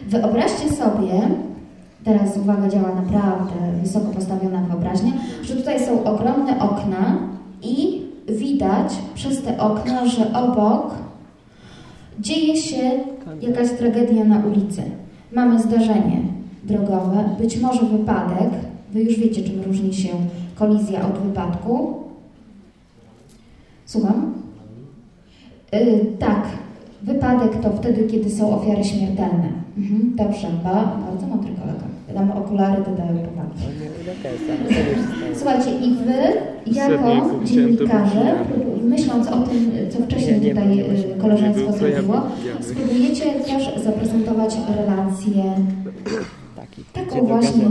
Wyobraźcie sobie, teraz uwaga, działa naprawdę wysoko postawiona wyobraźnia, że tutaj są ogromne okna i widać przez te okna, że obok dzieje się jakaś tragedia na ulicy. Mamy zdarzenie drogowe, być może wypadek. Wy już wiecie, czym różni się kolizja od wypadku. Słucham? Yy, tak, wypadek to wtedy, kiedy są ofiary śmiertelne. Mhm, dobrze, ba, bardzo mądry kolega. Wiadomo, okulary dodają powagi. Słuchajcie, i Wy, jako dziennikarze, myśląc o tym, co wcześniej tutaj koleżeństwo zrobiło, spróbujecie też zaprezentować relację taką właśnie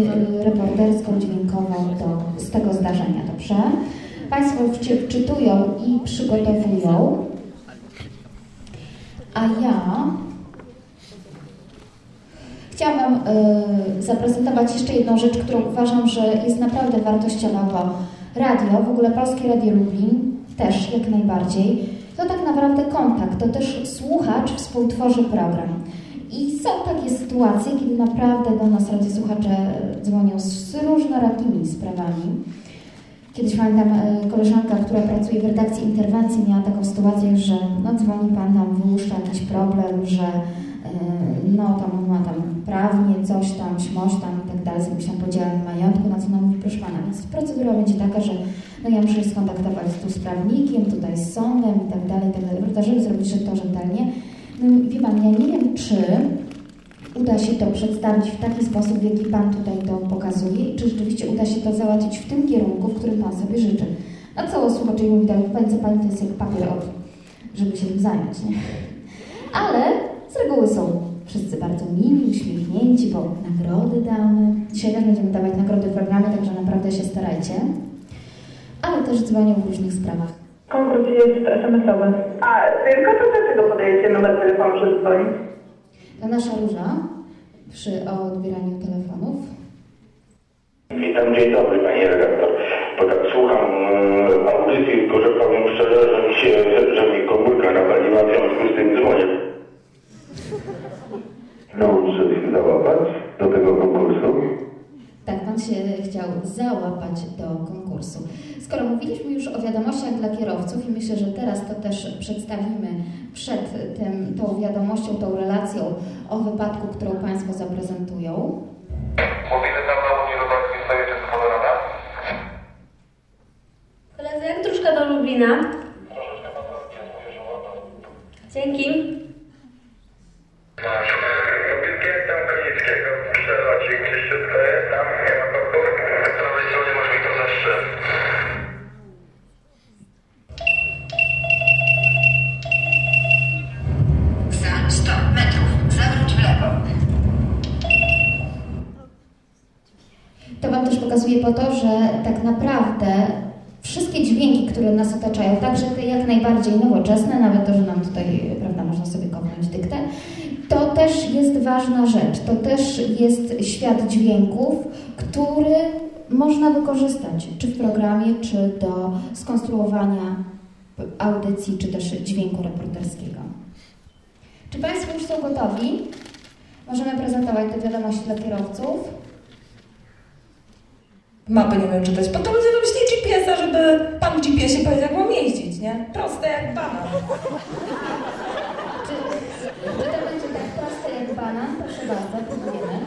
reporterską, dźwiękową do, z tego zdarzenia, dobrze? Państwo wczytują i przygotowują, a ja chciałam y, zaprezentować jeszcze jedną rzecz, którą uważam, że jest naprawdę wartościowa, radio, w ogóle Polskie Radio Lublin też jak najbardziej, to tak naprawdę kontakt, to też słuchacz współtworzy program. I są takie sytuacje, kiedy naprawdę do nas radiosłuchacze dzwonią z różnorakimi sprawami. Kiedyś pamiętam koleżanka, która pracuje w redakcji interwencji, miała taką sytuację, że no, dzwoni pan nam, wyłuszcza jakiś problem, że no tam on ma tam prawnie coś tam, śmoś tam i tak dalej, z jakimś tam podziałem majątku, na co nam mówi, proszę pana, więc procedura będzie taka, że no ja muszę się skontaktować tu z prawnikiem, tutaj z sądem i tak dalej, i tak dalej, żeby zrobić to rzetelnie. No wie pan, ja nie wiem, czy uda się to przedstawić w taki sposób, w jaki pan tutaj to pokazuje i czy rzeczywiście uda się to załatwić w tym kierunku, w którym pan sobie życzy. A co słuchacz mówi, tak, pani, co pani to jest jak papier od, żeby się tym zająć, nie? Ale z reguły są wszyscy bardzo mili, uśmiechnięci, bo nagrody damy. Dzisiaj też będziemy dawać nagrody w programie, także naprawdę się starajcie. Ale też dzwonią w różnych sprawach. Konkurs jest SMS-owy. A tylko to dlaczego podajecie numer telefonu, żeby dzwonić? To nasza Róża przy odbieraniu telefonów. Witam, dzień dobry Pani redaktor. Bo tak słucham e, audycji, tylko że powiem szczerze, że mi się, że mi komórka nawaliła, w związku z tym dzwonię. Nauczę się załapać do tego konkursu. Tak, Pan się chciał załapać do konkursu. Skoro mówiliśmy już o wiadomościach dla kierowców i myślę, że teraz to też przedstawimy przed tym, tą wiadomością, tą relacją o wypadku, którą Państwo zaprezentują. Mówimy tam na Unii sobie czy Colorado? Koledzy, jak dróżka do Lublina? Dzięki. Lubikiem tam Konickiego, przelocik, czyściutko jest tam, nie ma korków. Z prawej stronie może mi to zastrzel. Za 100 metrów zawróć w lewo. To Wam też pokazuje po to, że tak naprawdę wszystkie dźwięki, które nas otaczają, także te jak najbardziej nowoczesne, nawet to, że nam tutaj, prawda, można sobie kopnąć dyktę, to też jest ważna rzecz. To też jest świat dźwięków, który można wykorzystać, czy w programie, czy do skonstruowania audycji, czy też dźwięku reporterskiego. Czy Państwo już są gotowi? Możemy prezentować te wiadomości dla kierowców. Mapy nie umiem czytać, po to ludzie wymyślili GPS-a, żeby pan w GPS-ie powiedział, jak mam jeździć, nie? Proste jak banan. Czy, czy to będzie tak proste jak banan? Proszę bardzo, próbujemy.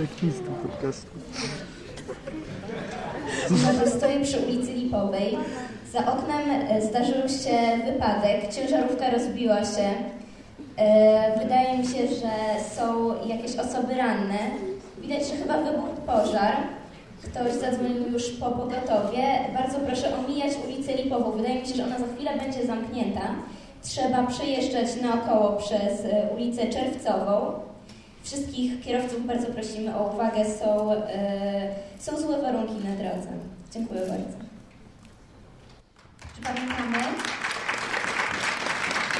Jak nic tu podcastu. Stoję przy ulicy Lipowej. Za oknem e, zdarzył się wypadek, ciężarówka rozbiła się. E, Wydaje mi się, że są jakieś osoby ranne. Widać, że chyba wybuchł pożar. Ktoś zadzwonił już po pogotowie. Bardzo proszę omijać ulicę Lipową. Wydaje mi się, że ona za chwilę będzie zamknięta. Trzeba przejeżdżać naokoło przez e, ulicę Czerwcową. Wszystkich kierowców bardzo prosimy o uwagę. Są, e, są złe warunki na drodze. Dziękuję bardzo. Czy pamiętamy?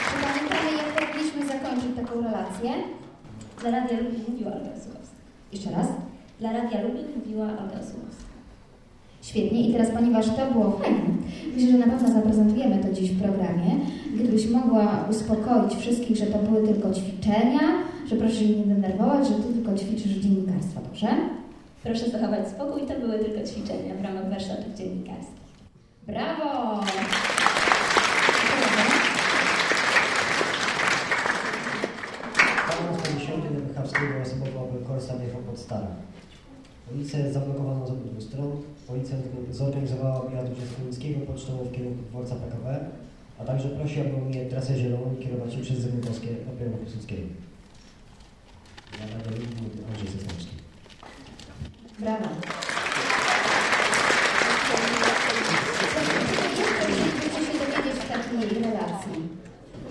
Czy pamiętamy, jak powinniśmy zakończyć taką relację? Dla Radia Lublin mówiła Olga Słuchowska. Jeszcze raz? Dla Radia Lublin mówiła Olga Słuchowska. Świetnie i teraz, ponieważ to było fajne, myślę, że na pewno zaprezentujemy to dziś w programie. Gdybyś mogła uspokoić wszystkich, że to były tylko ćwiczenia, że proszę się nie denerwować, że ty tylko ćwiczysz dziennikarstwo, dobrze? Proszę zachować spokój, to były tylko ćwiczenia w ramach warsztatów dziennikarskich. Brawo! 10 do Bychawskiego osobowo Korsa wjechał pod Stara. Ulicę zablokowano z obydwu stron. Policja zorganizowała objazd Uścińskiego pocztową w kierunku dworca PKW, a także prosi, aby ominąć trasę zieloną kierować się przez Zygmuntowskie do Pierwa Piłsudskiego. Mówił Andrzej Sosnowski. Brawo!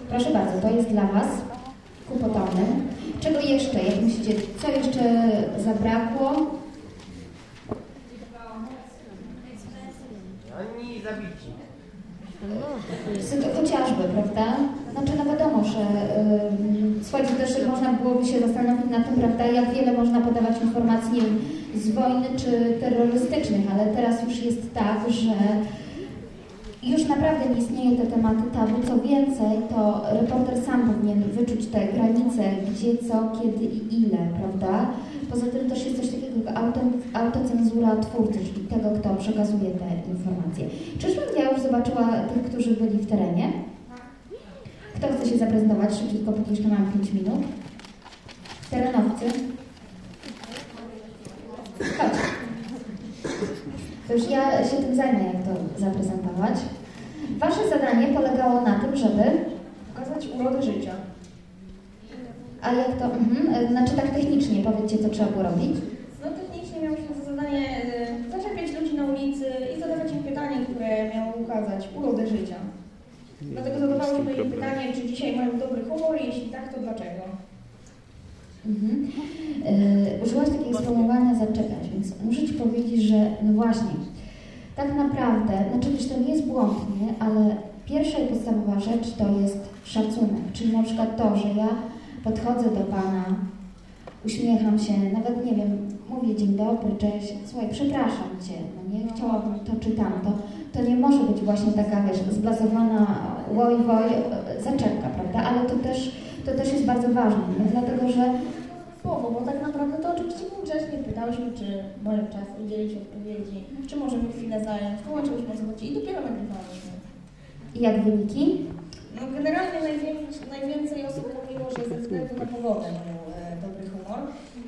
Proszę bardzo, to jest dla Was kłopotowne. Czego jeszcze, jak myślicie, co jeszcze zabrakło? Oni zabici. Sytu- Chociażby, prawda? Znaczy, no wiadomo, że yy, słuchajcie, też można byłoby się zastanowić nad tym, prawda, jak wiele można podawać informacji, nie wiem, z wojny czy terrorystycznych, ale teraz już jest tak, że już naprawdę nie istnieje te tematy tabu. Co więcej, to reporter sam powinien wyczuć te granice, gdzie, co, kiedy i ile, prawda? Poza tym też jest coś takiego jak auto, autocenzura twórcy, czyli tego, kto przekazuje te informacje. Czyżbym ja już zobaczyła tych, którzy byli w terenie? Kto chce się zaprezentować szybciutko, póki jeszcze mam 5 minut? Terenowcy? Chodź. To już ja się tym zajmę, jak to zaprezentować. Wasze zadanie polegało na tym, żeby... Pokazać urodę życia. A jak to... Mhm, znaczy tak technicznie, powiedzcie, co trzeba było robić. No technicznie miało się za zadanie y, zaczepiać ludzi na ulicy i zadawać im pytanie, które miało ukazać urodę życia. Dlatego pytanie, czy dzisiaj mają dobry humor, jeśli tak, to dlaczego? Mhm. Yy, użyłaś takiego sformułowania zaczepiać, więc muszę Ci powiedzieć, że no właśnie, tak naprawdę, znaczy wiesz, to nie jest błąd, ale pierwsza i podstawowa rzecz to jest szacunek, czyli na przykład to, że ja podchodzę do Pana, uśmiecham się, nawet nie wiem, mówię dzień dobry, cześć, słuchaj, przepraszam Cię, no nie? Chciałabym to czy tamto, to nie może być właśnie taka, wiesz, zblazowana woj, woj, zaczepka, prawda, ale to też, to też jest bardzo ważne, nie? dlatego że Słowo, bo tak naprawdę to oczywiście grzecznie pytałyśmy, czy mają czas udzielić odpowiedzi, czy możemy chwilę zająć, co chodzi i dopiero nagrywałyśmy. I jak wyniki? No generalnie najwięcej, najwięcej osób mówiło, że ze względu na pogodę mają e, dobry humor.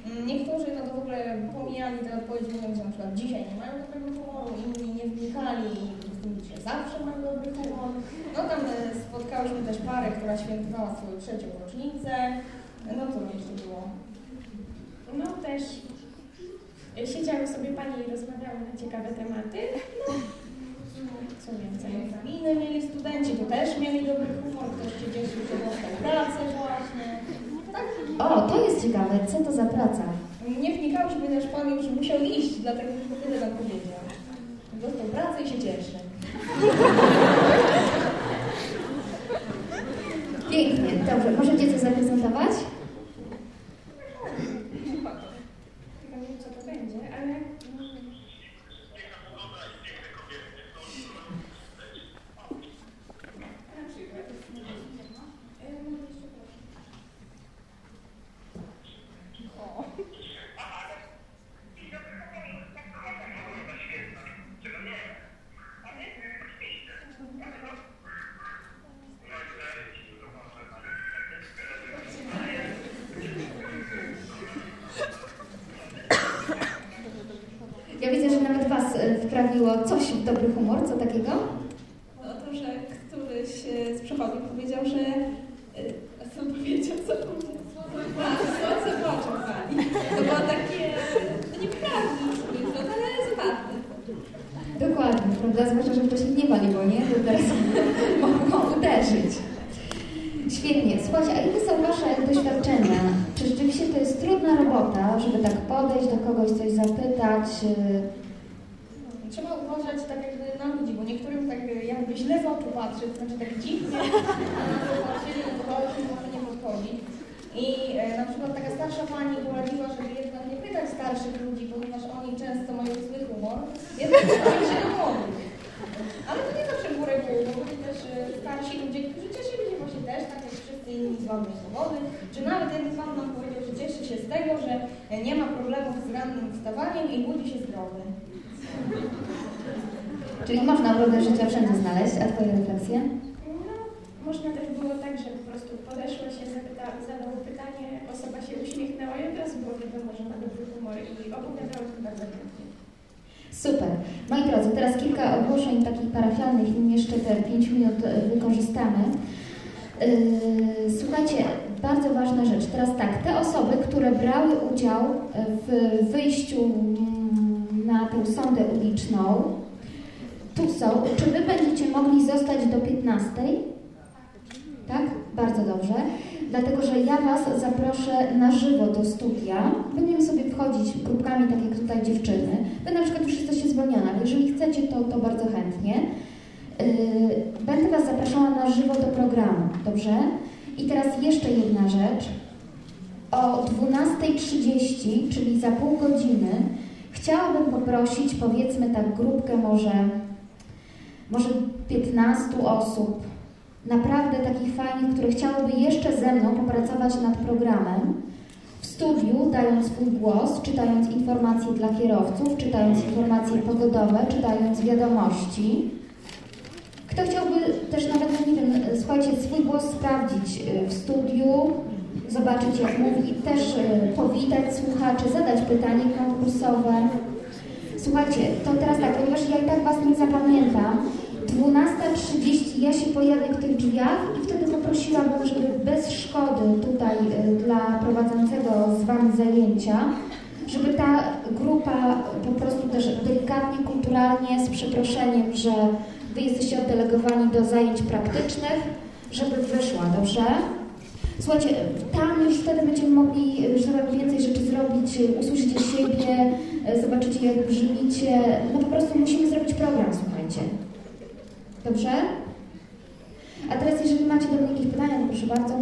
Mm, Niektórzy no to w ogóle pomijali te odpowiedzi, mówiąc, że na przykład dzisiaj nie mają dobrego humoru, inni nie wnikali zawsze mają dobry humor. No tam e, spotkałyśmy też parę, która świętowała swoją trzecią rocznicę. No to jeszcze było. No też siedziały sobie pani i rozmawiały na ciekawe tematy. No, Co więcej, egzaminy mieli studenci, to też mieli dobry humor, ktoś się cieszył, że dostał pracę właśnie. Tak. O, to jest ciekawe, co to za praca? Nie wnikałyśmy też pan już musiał iść, dlatego tylko tyle nam powiedział. Dostał pracę i się cieszy. Pięknie, dobrze, możecie coś zaprezentować? nie wiem co to będzie, ale mm, na przykład coś w dobry humor, co takiego? No to, że któryś e, z przechodniów powiedział, że... e, A co powiedział? Co powiedział? A, słońce w oczach wali. To było takie... No nieprawda, no, ale zabawne. Dokładnie, prawda? Zwłaszcza, że wcześniej nie waliło, nie? To teraz mogą uderzyć. Świetnie. Słuchajcie, a jakie są Wasze doświadczenia? Czy rzeczywiście to jest trudna robota, żeby tak podejść do kogoś, coś zapytać? y, Trzeba uważać tak jakby na ludzi, bo niektórym tak jakby źle z oczu patrzy, to znaczy tak dziwnie na to patrzyli, no to kogoś może nie podchodzi. I e, na przykład taka starsza pani poradziła, żeby jednak nie pytać starszych ludzi, ponieważ oni często mają zły humor, jednak pytali się do młodych. Ale to nie zawsze było regułą, bo byli też e, starsi ludzie, którzy cieszyli się właśnie też, tak jak wszyscy inni z wolnej swobody, czy nawet jeden pan nam powiedział, że cieszy się z tego, że e, nie ma problemów z rannym wstawaniem i budzi się zdrowy. Czyli można brodę życia wszędzie znaleźć, a Twoje refleksje? No, można też było tak, że po prostu podeszło się, zapyta, zadało pytanie, osoba się uśmiechnęła i od razu było wiadomo, że ma dobry humor i opowiadało to bardzo chętnie. Super. Moi drodzy, teraz kilka ogłoszeń takich parafialnych, nim jeszcze te 5 minut e, wykorzystamy. Yy, Słuchajcie, bardzo ważna rzecz. Teraz tak, te osoby, które brały udział w wyjściu mm, na tę sondę uliczną, tu są. Czy Wy będziecie mogli zostać do 15? Tak? Bardzo dobrze. Dlatego, że ja Was zaproszę na żywo do studia. Będziemy sobie wchodzić grupkami, tak jak tutaj dziewczyny. Wy na przykład już jesteście zwolnione, ale jeżeli chcecie, to, to bardzo chętnie. Yy, Będę Was zapraszała na żywo do programu, dobrze? I teraz jeszcze jedna rzecz. O 12.30, czyli za pół godziny, chciałabym poprosić, powiedzmy tak grupkę może, może 15 osób, naprawdę takich fajnych, które chciałyby jeszcze ze mną popracować nad programem, w studiu, dając swój głos, czytając informacje dla kierowców, czytając informacje pogodowe, czytając wiadomości. Kto chciałby też nawet, nie wiem, słuchajcie, swój głos sprawdzić y, w studiu, zobaczyć jak mówi, też y, powitać słuchaczy, zadać pytanie konkursowe. Słuchajcie, to teraz tak, ponieważ ja i tak Was nie zapamiętam, 12.30 ja się pojawię w tych drzwiach i wtedy poprosiłabym, żeby bez szkody tutaj y, dla prowadzącego z Wami zajęcia, żeby ta grupa po prostu też delikatnie, kulturalnie, z przeproszeniem, że Wy jesteście oddelegowani do zajęć praktycznych, żeby wyszła, dobrze? Słuchajcie, tam już wtedy będziemy mogli, że tak więcej rzeczy zrobić, usłyszycie siebie, zobaczycie jak brzmicie. No po prostu musimy zrobić program, słuchajcie. Dobrze? A teraz jeżeli macie do mnie jakieś pytania, to proszę bardzo.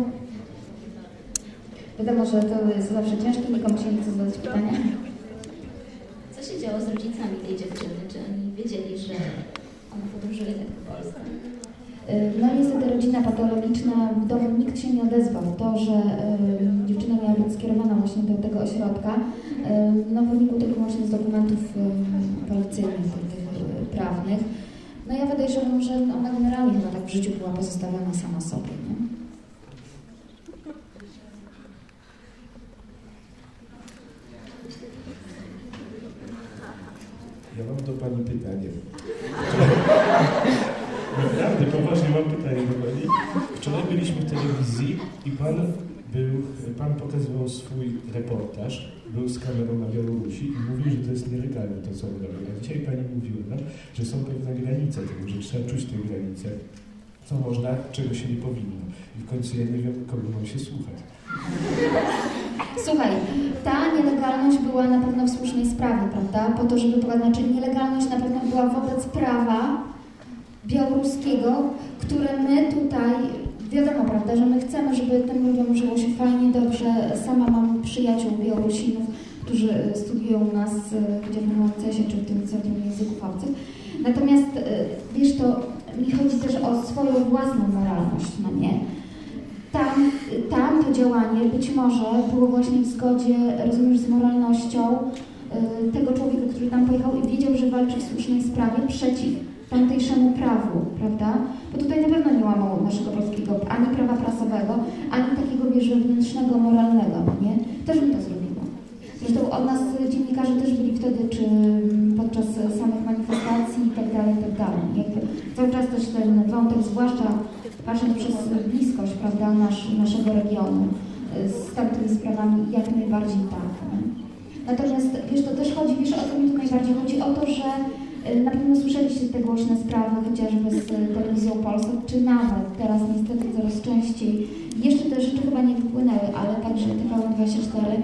Wiadomo, że to jest zawsze ciężkie, nikomu się nie chce zadać pytania. Co się działo z rodzicami tej dziewczyny? Czy oni wiedzieli, że ona podróżuje tak po Polsce? No niestety rodzina patologiczna, w domu nikt się nie odezwał. To, że y, dziewczyna miała być skierowana właśnie do tego ośrodka, y, no wynikło tylko właśnie z dokumentów y, policyjnych, tych, y, prawnych. No ja podejrzewam, że ona generalnie chyba tak w życiu była pozostawiona sama sobie. Nie? Ja mam do Pani pytanie. Poważnie mam pytanie do Pani. Wczoraj byliśmy w telewizji i Pan był, Pan pokazywał swój reportaż, był z kamerą na Białorusi i mówił, że to jest nielegalne to, co on robi. A dzisiaj Pani mówiła nam, że są pewne granice tego, że trzeba czuć te granice, co można, czego się nie powinno. I w końcu ja nie wiem, kogo mam się słuchać. Słuchaj, ta nielegalność była na pewno w słusznej sprawie, prawda? Po to, żeby była, znaczy nielegalność na pewno była wobec prawa białoruskiego, które my tutaj, wiadomo, prawda, że my chcemy, żeby tym ludziom żyło się fajnie, dobrze. Sama mam przyjaciół Białorusinów, którzy studiują u nas gdzie w MCS-ie czy w tym Centrum Języków Obcych. Natomiast, wiesz, to mi chodzi też o swoją własną moralność, no nie? Tam, tam to działanie być może było właśnie w zgodzie, rozumiesz, z moralnością y, tego człowieka, który tam pojechał i wiedział, że walczy w słusznej sprawie przeciw tamtejszemu prawu, prawda? Bo tutaj na pewno nie łamał naszego polskiego ani prawa prasowego, ani takiego, wewnętrznego, moralnego, nie? Też bym to zrobiła. Zresztą od nas dziennikarze też byli wtedy, czy podczas samych manifestacji, dalej. Jakby cały czas też ten wątek, zwłaszcza patrząc przez bliskość, prawda, nasz, naszego regionu, y, z tamtymi sprawami jak najbardziej tak. nie? Natomiast wiesz, to też chodzi, wiesz, o co mi tu najbardziej chodzi? O to, że na pewno słyszeliście te głośne sprawy, chociażby z y, telewizją polską, czy nawet teraz niestety coraz częściej. Jeszcze te rzeczy chyba nie wypłynęły, ale także TVN24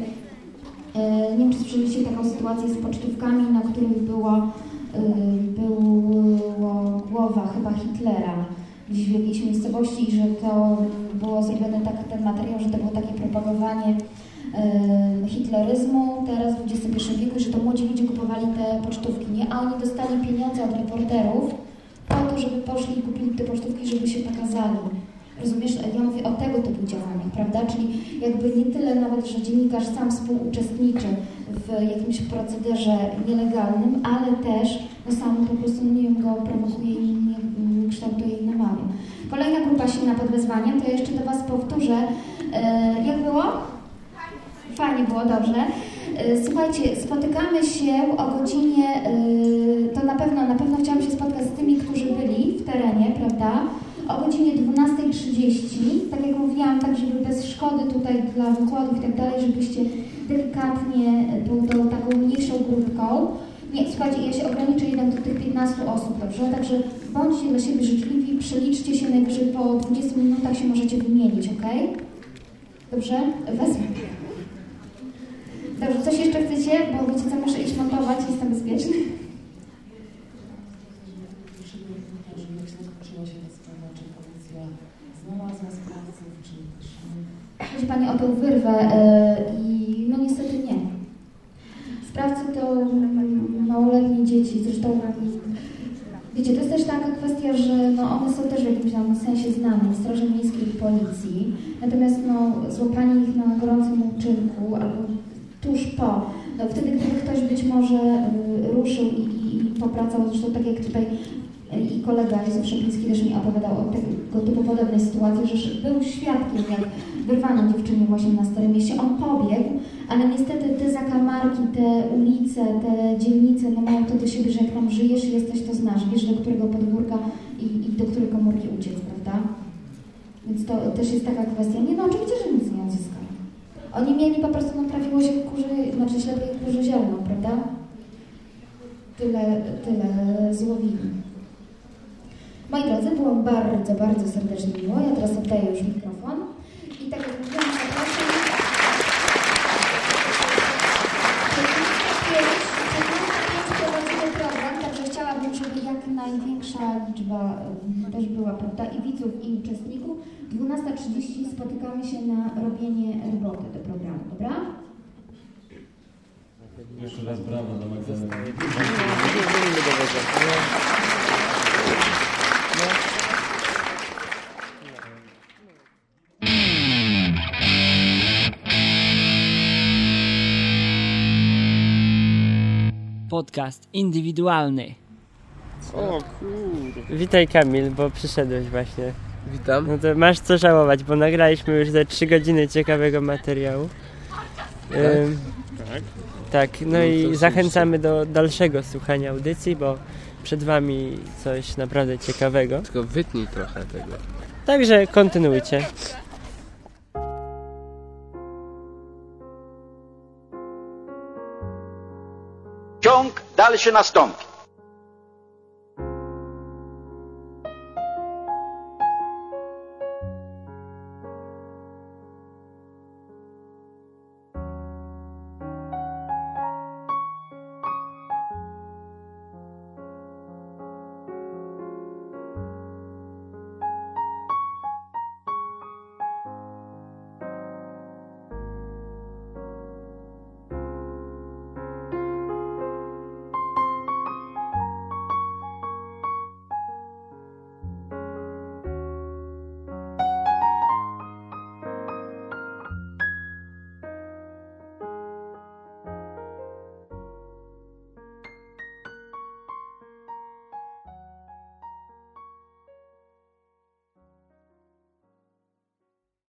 E, Nie wiem, czy słyszeliście taką sytuację z pocztówkami, na których było, y, było głowa chyba Hitlera gdzieś w jakiejś miejscowości i że to było zrobione tak, ten materiał, że to było takie propagowanie hitleryzmu teraz w XXI wieku, że to młodzi ludzie kupowali te pocztówki, nie? A oni dostali pieniądze od reporterów po to, żeby poszli i kupili te pocztówki, żeby się pokazali. Rozumiesz? Ja mówię o tego typu działaniach, prawda? Czyli jakby nie tyle nawet, że dziennikarz sam współuczestniczy w jakimś procederze nielegalnym, ale też no sam po prostu, nie wiem, go prowokuje i nie, nie kształtuje i namawia. Kolejna grupa silna pod wezwaniem, to ja jeszcze do Was powtórzę. E, jak było? Fajnie było, dobrze. E, Słuchajcie, spotykamy się o godzinie, e, to na pewno, na pewno chciałam się spotkać z tymi, którzy byli w terenie, prawda? O godzinie 12.30, tak jak mówiłam, tak żeby bez szkody tutaj dla wykładów i tak dalej, żebyście delikatnie tą, tą taką mniejszą grupką. Nie, słuchajcie, ja się ograniczę jednak do tych 15 osób, dobrze? Także bądźcie dla siebie życzliwi, przeliczcie się najwyżej po 20 minutach się możecie wymienić, ok? Dobrze? Wezmę. Dobrze, coś jeszcze chcecie? Bo wiecie co, muszę iść montować, jestem bezpieczny. Chodzi Pani o tą wyrwę e, i no niestety nie. Sprawcy to małoletnie dzieci, zresztą wiecie, to jest też taka kwestia, że no, one są też w jakimś tam sensie znane w Straży Miejskiej i Policji, natomiast no, złapanie ich na gorącym uczynku albo tuż po, no wtedy gdyby ktoś być może y, ruszył i, i, i popracał, zresztą tak jak tutaj i kolega Józef Szepliński też mi opowiadał o tego typu podobnej sytuacji, że był świadkiem, jak wyrwano dziewczynie właśnie na Starym Mieście. On pobiegł, ale niestety te zakamarki, te ulice, te dzielnice, no mają to do siebie, że jak tam żyjesz jesteś, to znasz, wiesz do którego podwórka i, i do której komórki uciec, prawda? Więc to też jest taka kwestia. Nie, no oczywiście, że nic nie odzyskają. Oni mieli po prostu, no trafiło się kurzy, znaczy ślepej kurzy zielną, prawda? Tyle, tyle złowili. Moi drodzy, było bardzo, bardzo serdecznie miło. Ja teraz oddaję już mikrofon. I tak jak mówiłam, zapraszam. prowadzimy program, także chciałabym, żeby jak największa liczba em, też była, prawda, i widzów, i uczestników. 12.30 spotykamy się na robienie roboty do programu, dobra? Jeszcze raz brawo dla Magdaleny. Podcast indywidualny. O kurde. Witaj Kamil, bo przyszedłeś właśnie. Witam. No to masz co żałować, bo nagraliśmy już ze 3 godziny ciekawego materiału. Ym, Tak? Tak, no No i zachęcamy do dalszego słuchania audycji, bo przed Wami coś naprawdę ciekawego. Tylko wytnij trochę tego. Także kontynuujcie. Ciąg dalszy nastąpi.